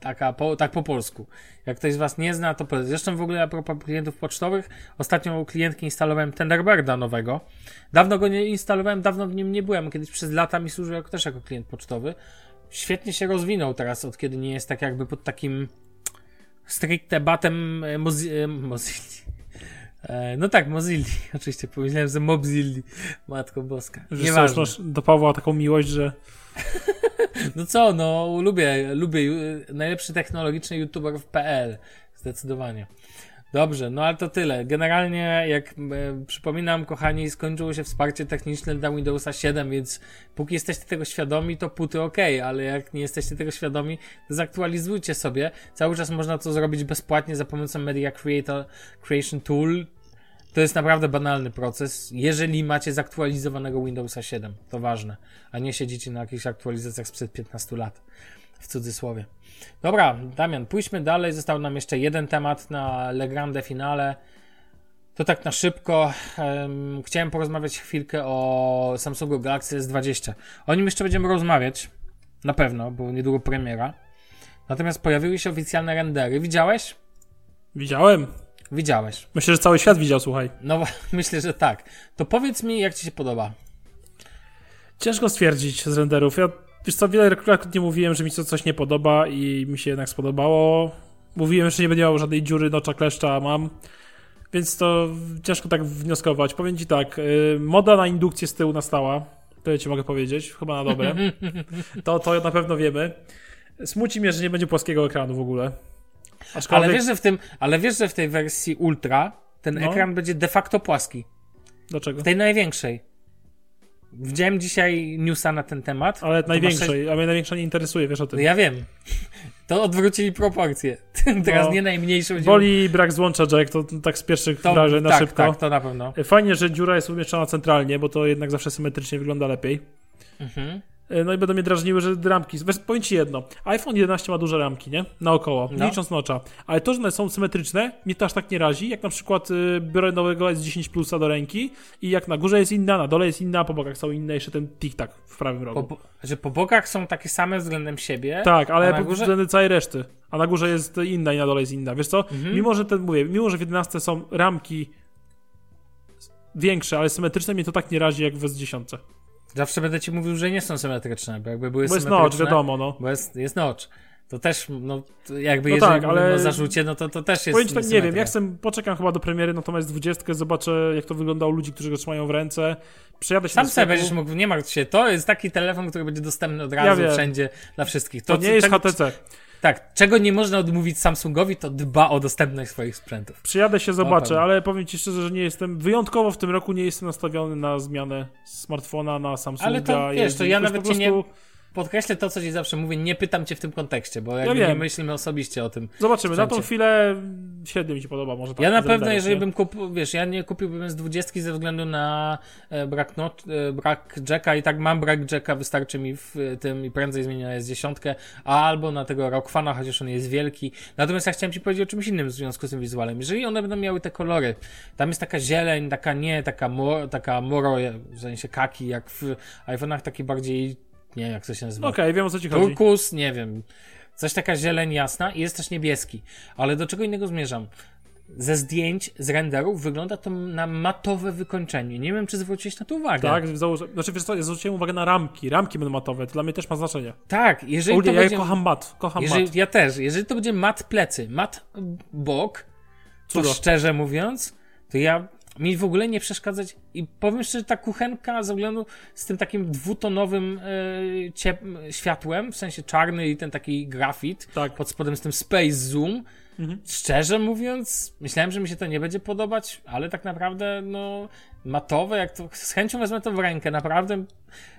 Speaker 2: taka, po, tak po polsku. Jak ktoś z Was nie zna, to powiedz. Zresztą w ogóle a propos klientów pocztowych, ostatnio u klientki instalowałem Tenderbirda nowego. Dawno go nie instalowałem, dawno w nim nie byłem. Kiedyś przez lata mi służył jako, też jako klient pocztowy. Świetnie się rozwinął teraz, od kiedy nie jest tak jakby pod takim stricte batem e, Mozi e, Mozilla. E, no tak, Mozilla. Oczywiście pomyślałem, że Mobzilli. Matko Boska.
Speaker 3: Że masz do Pawła taką miłość, że
Speaker 2: no co, no lubię, lubię najlepszy technologiczny youtuber w PL. Zdecydowanie. Dobrze, no ale to tyle. Generalnie, jak e, przypominam, kochani, skończyło się wsparcie techniczne dla Windowsa 7, więc póki jesteście tego świadomi, to puty ok, ale jak nie jesteście tego świadomi, to zaktualizujcie sobie. Cały czas można to zrobić bezpłatnie za pomocą Media Creator Creation Tool. To jest naprawdę banalny proces, jeżeli macie zaktualizowanego Windowsa 7, to ważne, a nie siedzicie na jakichś aktualizacjach sprzed 15 lat, w cudzysłowie. Dobra, Damian, pójdźmy dalej, został nam jeszcze jeden temat na Le Grande Finale. To tak na szybko. Chciałem porozmawiać chwilkę o Samsungu Galaxy S20. O nim jeszcze będziemy rozmawiać, na pewno, bo niedługo premiera. Natomiast pojawiły się oficjalne rendery. Widziałeś?
Speaker 3: Widziałem.
Speaker 2: Widziałeś.
Speaker 3: Myślę, że cały świat widział, słuchaj.
Speaker 2: No, myślę, że tak. To powiedz mi, jak ci się podoba.
Speaker 3: Ciężko stwierdzić z renderów. Ja, wiesz co, wiele nie mówiłem, że mi to coś nie podoba i mi się jednak spodobało. Mówiłem, że nie będzie miał żadnej dziury nocza kleszcza, a mam. Więc to ciężko tak wnioskować. Powiem ci tak, y, moda na indukcję z tyłu nastała. To ja ci mogę powiedzieć, chyba na dobre. To, to na pewno wiemy. Smuci mnie, że nie będzie płaskiego ekranu w ogóle.
Speaker 2: Aczkolwiek... Ale, wiesz, że w tym, ale wiesz, że w tej wersji Ultra ten no. ekran będzie de facto płaski.
Speaker 3: Dlaczego?
Speaker 2: W tej największej. Widziałem dzisiaj newsa na ten temat.
Speaker 3: Ale największej, a mnie największa nie interesuje, wiesz o tym.
Speaker 2: Ja wiem. To odwrócili proporcje. Teraz no, nie najmniejszy.
Speaker 3: Boli brak złącza jack, to tak z pierwszych to, wrażeń na
Speaker 2: tak,
Speaker 3: szybko.
Speaker 2: Tak, to na pewno.
Speaker 3: Fajnie, że dziura jest umieszczona centralnie, bo to jednak zawsze symetrycznie wygląda lepiej. Mhm. E, no i będą mnie drażniły, że ramki. Powiem ci jedno. iPhone 11 ma duże ramki, nie? Naokoło, no. licząc nocza. Ale to, że one są symetryczne, mnie to aż tak nie razi, jak na przykład y, biorę nowego S10 Plusa do ręki i jak na górze jest inna, na dole jest inna, a po bokach są inne, jeszcze ten tik-tak w prawym rogu. Po,
Speaker 2: że po bokach są takie same względem siebie.
Speaker 3: Tak, ale po górze... względem całej reszty. A na górze jest inna i na dole jest inna. Wiesz co? Mhm. Mimo, że ten, mówię, mimo, że w 11 są ramki większe, ale symetryczne, mnie to tak nie razi jak w S10.
Speaker 2: Zawsze będę ci mówił, że nie są symetryczne, bo jakby były
Speaker 3: bo
Speaker 2: symetryczne...
Speaker 3: Bo jest notch, wiadomo, no.
Speaker 2: Bo jest, jest notch. To też, no, jakby no jeżeli tak, ale... o zarzucie, no to, to też jest
Speaker 3: Powiem tak, nie wiem, ja chcę, poczekam chyba do premiery, natomiast 20 zobaczę, jak to wygląda u ludzi, którzy go trzymają w ręce. Przejadę się
Speaker 2: Sam sobie będziesz mógł, nie martw się, to jest taki telefon, który będzie dostępny od razu ja wszędzie, dla wszystkich.
Speaker 3: To, to nie jest HTC.
Speaker 2: Tak, czego nie można odmówić Samsungowi, to dba o dostępność swoich sprzętów.
Speaker 3: Przyjadę się, zobaczę, ale powiem ci szczerze, że nie jestem, wyjątkowo w tym roku nie jestem nastawiony na zmianę smartfona na Samsunga.
Speaker 2: Ale to, wiesz, to ja nawet prostu... nie podkreślę to, co ci zawsze mówię, nie pytam cię w tym kontekście, bo jakby ja nie myślimy osobiście o tym.
Speaker 3: Zobaczymy, na tą chwilę średnio mi się podoba, może tak.
Speaker 2: Ja na pewno, jeżeli nie? bym kupił, wiesz, ja nie kupiłbym z 20 ze względu na e, brak, not, e, brak jacka i tak mam brak jacka, wystarczy mi w tym i prędzej zmienię na S10, albo na tego Rockfana, chociaż on jest wielki. Natomiast ja chciałem ci powiedzieć o czymś innym w związku z tym wizualem. Jeżeli one będą miały te kolory, tam jest taka zieleń, taka nie, taka, mor, taka moro, w sensie kaki, jak w iPhone'ach taki bardziej nie jak to się nazywa.
Speaker 3: Okej, okay, wiem o co ci chodzi.
Speaker 2: Turkus, nie wiem. Coś taka zieleń jasna i jest też niebieski. Ale do czego innego zmierzam? Ze zdjęć, z renderów wygląda to na matowe wykończenie. Nie wiem, czy zwróciłeś na to uwagę.
Speaker 3: Tak, założę, znaczy wiesz co, ja zwróciłem uwagę na ramki. Ramki będą matowe, to dla mnie też ma znaczenie.
Speaker 2: Tak, jeżeli
Speaker 3: Ogólnie,
Speaker 2: to
Speaker 3: ja
Speaker 2: będzie...
Speaker 3: kocham mat, kocham
Speaker 2: jeżeli,
Speaker 3: mat.
Speaker 2: Ja też. Jeżeli to będzie mat plecy, mat bok, to Cudo. szczerze mówiąc, to ja mi w ogóle nie przeszkadzać. I powiem szczerze, ta kuchenka z względu z tym takim dwutonowym e, ciep- światłem, w sensie czarny i ten taki grafit,
Speaker 3: Tak.
Speaker 2: pod spodem z tym Space Zoom.
Speaker 3: Mhm.
Speaker 2: Szczerze mówiąc, myślałem, że mi się to nie będzie podobać, ale tak naprawdę, no, matowe, jak to, z chęcią wezmę to w rękę, naprawdę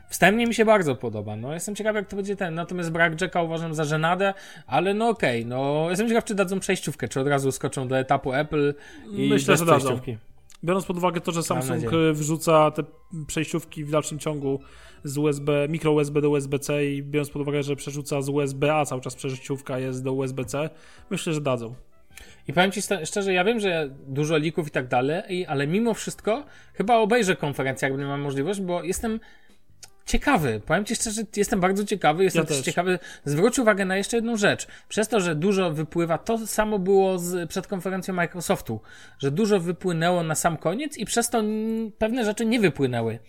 Speaker 2: wstępnie mi się bardzo podoba, no, jestem ciekaw, jak to będzie ten, natomiast brak Jacka uważam za żenadę, ale no okej, no, jestem ciekaw, czy dadzą przejściówkę, czy od razu skoczą do etapu Apple i
Speaker 3: Myślę,
Speaker 2: bez
Speaker 3: że dadzą. Biorąc pod uwagę to, że Samsung wrzuca te przejściówki w dalszym ciągu z USB, mikro USB do USB-C i biorąc pod uwagę, że przerzuca z USB-A cały czas przejściówka jest do USB-C, myślę, że dadzą.
Speaker 2: I powiem ci szczerze, ja wiem, że dużo lików i tak dalej, ale mimo wszystko chyba obejrzę konferencję, jak będę miał możliwość, bo jestem ciekawy. Powiem ci szczerze, jestem bardzo ciekawy. Jestem
Speaker 3: Ja
Speaker 2: też
Speaker 3: też.
Speaker 2: ciekawy. Zwróć uwagę na jeszcze jedną rzecz. Przez to, że dużo wypływa, to samo było z, przed konferencją Microsoftu, że dużo wypłynęło na sam koniec i przez to pewne rzeczy nie wypłynęły.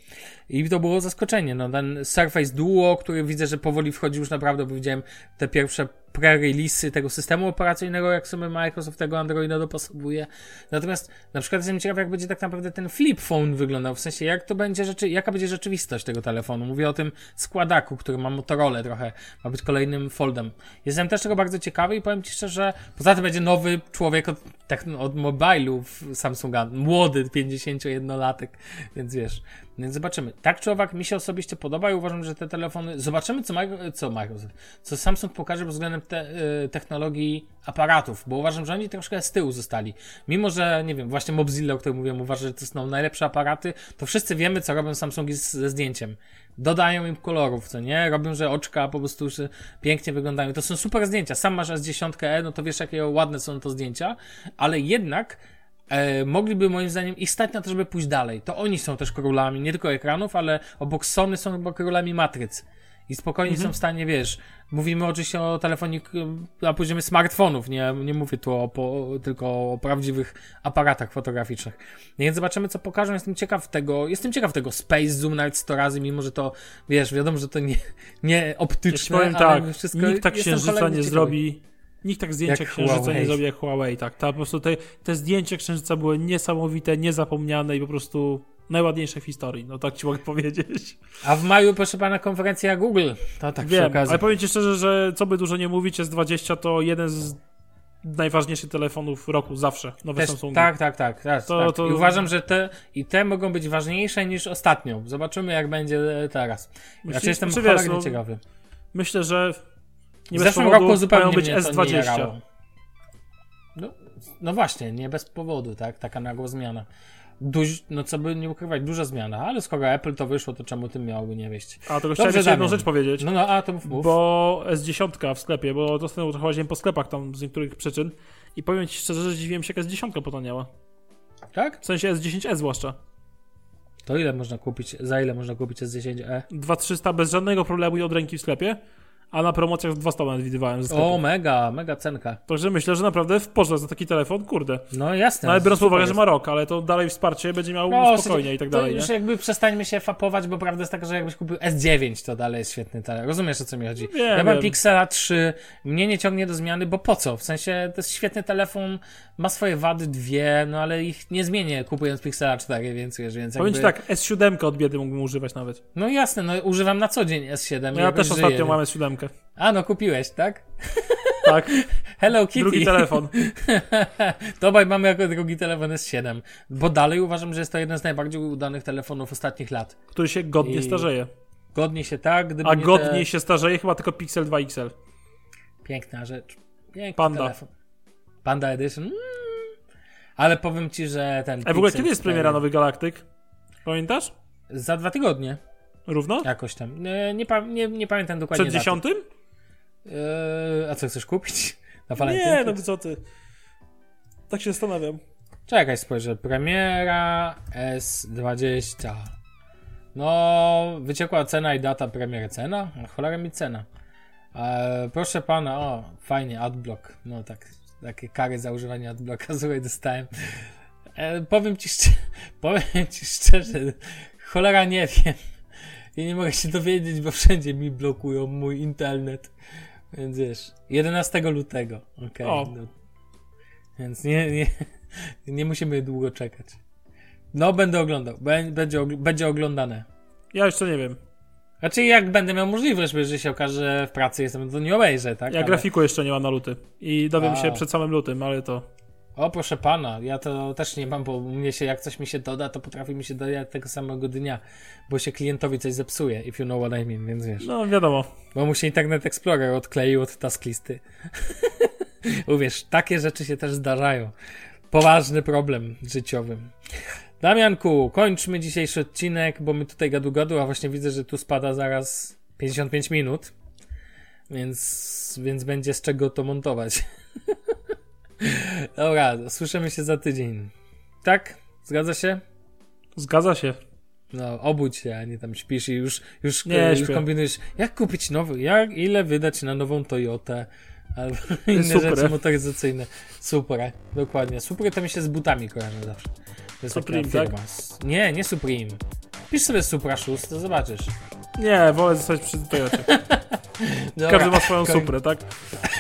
Speaker 2: I to było zaskoczenie. No, ten Surface Duo, który widzę, że powoli wchodzi już naprawdę, bo widziałem te pierwsze pre-release'y tego systemu operacyjnego, jak sobie Microsoft tego Androida dopasowuje. Natomiast na przykład jestem ciekaw, jak będzie tak naprawdę ten flip phone wyglądał, w sensie jak to będzie rzeczy, jaka będzie rzeczywistość tego telefonu. Mówię o tym składaku, który ma Motorola trochę, ma być kolejnym foldem. Jestem też tego bardzo ciekawy i powiem Ci szczerze, poza tym będzie nowy człowiek od, tak, od mobilu Samsunga, młody 51-latek, więc wiesz, więc zobaczymy. Tak czy owak, mi się osobiście podoba i uważam, że te telefony, zobaczymy co, Micro- co Microsoft, co Samsung pokaże pod względem te, y, technologii aparatów, bo uważam, że oni troszkę z tyłu zostali. Mimo, że, nie wiem, właśnie Mobzilla, o którym mówiłem, uważa, że to są najlepsze aparaty, to wszyscy wiemy, co robią Samsungi z, ze zdjęciem. Dodają im kolorów, co nie? Robią, że oczka po prostu już pięknie wyglądają. To są super zdjęcia. Sam masz S10e, no to wiesz, jakie ładne są to zdjęcia, ale jednak e, mogliby moim zdaniem ich stać na to, żeby pójść dalej. To oni są też królami, nie tylko ekranów, ale obok Sony są chyba królami matryc. I spokojnie są w stanie, wiesz, mówimy oczywiście o telefonie na poziomie smartfonów, nie, nie mówię tu o, po, tylko o prawdziwych aparatach fotograficznych. Więc zobaczymy, co pokażą. Jestem ciekaw tego, jestem ciekaw tego Space Zoom nawet 100 razy, mimo że to, wiesz, wiadomo, że to nie, nie
Speaker 3: Ja
Speaker 2: optyczne,
Speaker 3: powiem
Speaker 2: ale
Speaker 3: tak,
Speaker 2: wszystko
Speaker 3: nikt tak księżyca nie
Speaker 2: ciekawy.
Speaker 3: zrobi, nikt tak zdjęcia
Speaker 2: Jak
Speaker 3: księżyca
Speaker 2: Huawei.
Speaker 3: nie zrobi jak Huawei, tak. Ta, po prostu te, te zdjęcia księżyca były niesamowite, niezapomniane i po prostu najładniejsze w historii, no tak ci mogę powiedzieć.
Speaker 2: A w maju, proszę pana, konferencja Google. To tak przy
Speaker 3: Wiem,
Speaker 2: okazji.
Speaker 3: ale powiem ci szczerze, że co by dużo nie mówić, S20 to jeden z najważniejszych telefonów roku, zawsze, nowe
Speaker 2: Też,
Speaker 3: Samsungi.
Speaker 2: tak, tak, tak. tak,
Speaker 3: To-
Speaker 2: tak.
Speaker 3: to-
Speaker 2: I uważam, że te i te mogą być ważniejsze niż ostatnio. Zobaczymy, jak będzie teraz.
Speaker 3: Myślisz-
Speaker 2: Znaczy, jestem
Speaker 3: czy wiesz,
Speaker 2: cholernie
Speaker 3: no,
Speaker 2: ciekawy.
Speaker 3: Myślę, że nie
Speaker 2: W zeszłym roku zupełnie
Speaker 3: mają być
Speaker 2: mnie to nie
Speaker 3: S20.
Speaker 2: jarało. No, no właśnie, nie bez powodu, tak? Taka nagła zmiana. Duż, no co by nie ukrywać, duża zmiana, ale skoro Apple to wyszło, to czemu tym miałoby nie wieść?
Speaker 3: A to chciałem jeszcze jedną rzecz powiedzieć.
Speaker 2: No, no, a to mów, mów.
Speaker 3: Bo S10 w sklepie, bo ostatnio trochę łaziłem po sklepach tam z niektórych przyczyn i powiem ci szczerze, że zdziwiłem się, jak S10 potaniała.
Speaker 2: Tak?
Speaker 3: W sensie S10e zwłaszcza.
Speaker 2: To ile można kupić, za ile można kupić S10e?
Speaker 3: 2300 bez żadnego problemu i od ręki w sklepie, a na promocjach 200 nawet widywałem.
Speaker 2: O, mega, mega cenka.
Speaker 3: Także myślę, że naprawdę w porze za taki telefon, kurde.
Speaker 2: No jasne.
Speaker 3: Ale biorąc pod uwagę, że ma rok, ale to dalej wsparcie będzie miał
Speaker 2: No,
Speaker 3: spokojnie i tak
Speaker 2: to
Speaker 3: dalej,
Speaker 2: już
Speaker 3: nie?
Speaker 2: jakby przestańmy się fapować, bo prawda jest taka, że jakbyś kupił S9, to dalej jest świetny telefon. Rozumiesz, o co mi chodzi?
Speaker 3: Wiem,
Speaker 2: ja mam
Speaker 3: wiem.
Speaker 2: Pixela 3, mnie nie ciągnie do zmiany, bo po co? W sensie, to jest świetny telefon, ma swoje wady dwie, no ale ich nie zmienię kupując Pixela 4, więc wiesz, więc
Speaker 3: Powiem
Speaker 2: jakby...
Speaker 3: ci tak, S7 od biedy mógłbym używać nawet.
Speaker 2: No jasne, no używam na co dzień S7.
Speaker 3: No ja też ostatnio
Speaker 2: żyję.
Speaker 3: mam S7.
Speaker 2: A, no kupiłeś, tak?
Speaker 3: Tak,
Speaker 2: Hello Kitty.
Speaker 3: drugi telefon.
Speaker 2: to obaj mamy jako drugi telefon S7, bo dalej uważam, że jest to jeden z najbardziej udanych telefonów ostatnich lat.
Speaker 3: który się godnie
Speaker 2: I-
Speaker 3: starzeje.
Speaker 2: Godnie się tak, gdyby
Speaker 3: A
Speaker 2: nie
Speaker 3: godniej
Speaker 2: te...
Speaker 3: się starzeje chyba tylko Pixel 2 XL.
Speaker 2: Piękna rzecz. Piękny
Speaker 3: Panda.
Speaker 2: telefon. Panda Edition. Mm. Ale powiem ci, że ten.
Speaker 3: A w ogóle kiedy jest
Speaker 2: 4
Speaker 3: premiera Nowy Galaktyk? Pamiętasz?
Speaker 2: Za dwa tygodnie.
Speaker 3: Równo?
Speaker 2: Jakoś tam. Nie, nie, nie, pamiętam dokładnie.
Speaker 3: Przed dziesiątym?
Speaker 2: Eee, a co chcesz kupić? Na walentynki?
Speaker 3: Nie, no co ty. Tak się zastanawiam.
Speaker 2: Czekaj, spojrzę. Premiera S20. No, wyciekła cena i data premiery. Cena? Cholera mi cena. E, proszę pana, o, fajnie, adblock. No tak, takie kary za używanie adblocka, słuchaj, dostałem. E, powiem ci szczerze, powiem ci szczerze, cholera nie wiem. Ja nie mogę się dowiedzieć, bo wszędzie mi blokują mój internet. Więc wiesz, 11 lutego. Okej. No. Więc nie, nie, nie musimy długo czekać. No, będę oglądał. Będzie, będzie oglądane.
Speaker 3: Ja jeszcze nie wiem.
Speaker 2: Znaczy, jak będę miał możliwość, bo jeżeli się okaże, że w pracy jestem, to nie obejrzę, tak?
Speaker 3: Ja ale... grafiku jeszcze nie mam na luty. I dowiem A. się przed samym lutym, ale to.
Speaker 2: O, proszę pana, ja to też nie mam, bo mnie się, jak coś mi się doda, to potrafi mi się dodać tego samego dnia, bo się klientowi coś zepsuje, if you know what I mean, więc wiesz.
Speaker 3: No, wiadomo.
Speaker 2: Bo mu się Internet Explorer odkleił od tasklisty. Uwierz, takie rzeczy się też zdarzają. Poważny problem życiowy. Damianku, kończmy dzisiejszy odcinek, bo my tutaj gadu gadu, a właśnie widzę, że tu spada zaraz 55 minut, więc, więc będzie z czego to montować. Dobra, słyszymy się za tydzień. Tak? Zgadza się?
Speaker 3: Zgadza się.
Speaker 2: No, obudź się, a nie tam śpisz i już, już, nie, już kombinujesz, jak kupić nowy, jak, ile wydać na nową Toyotę, albo inne Super. rzeczy motoryzacyjne. Super, dokładnie. Super to mi się z butami kojarzy zawsze. To jest Supreme. Tak? Nie, nie Supreme. Pisz sobie Supra Shoes, to zobaczysz.
Speaker 3: Nie, wolę zostać przy Toyocie. Każdy ma swoją Koń... suprę, tak?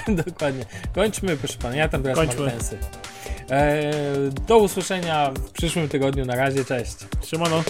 Speaker 2: Dokładnie. Kończmy, proszę pana, ja tam teraz Kończmy. mam pensy. Eee, do usłyszenia w przyszłym tygodniu. Na razie, cześć.
Speaker 3: Siemano.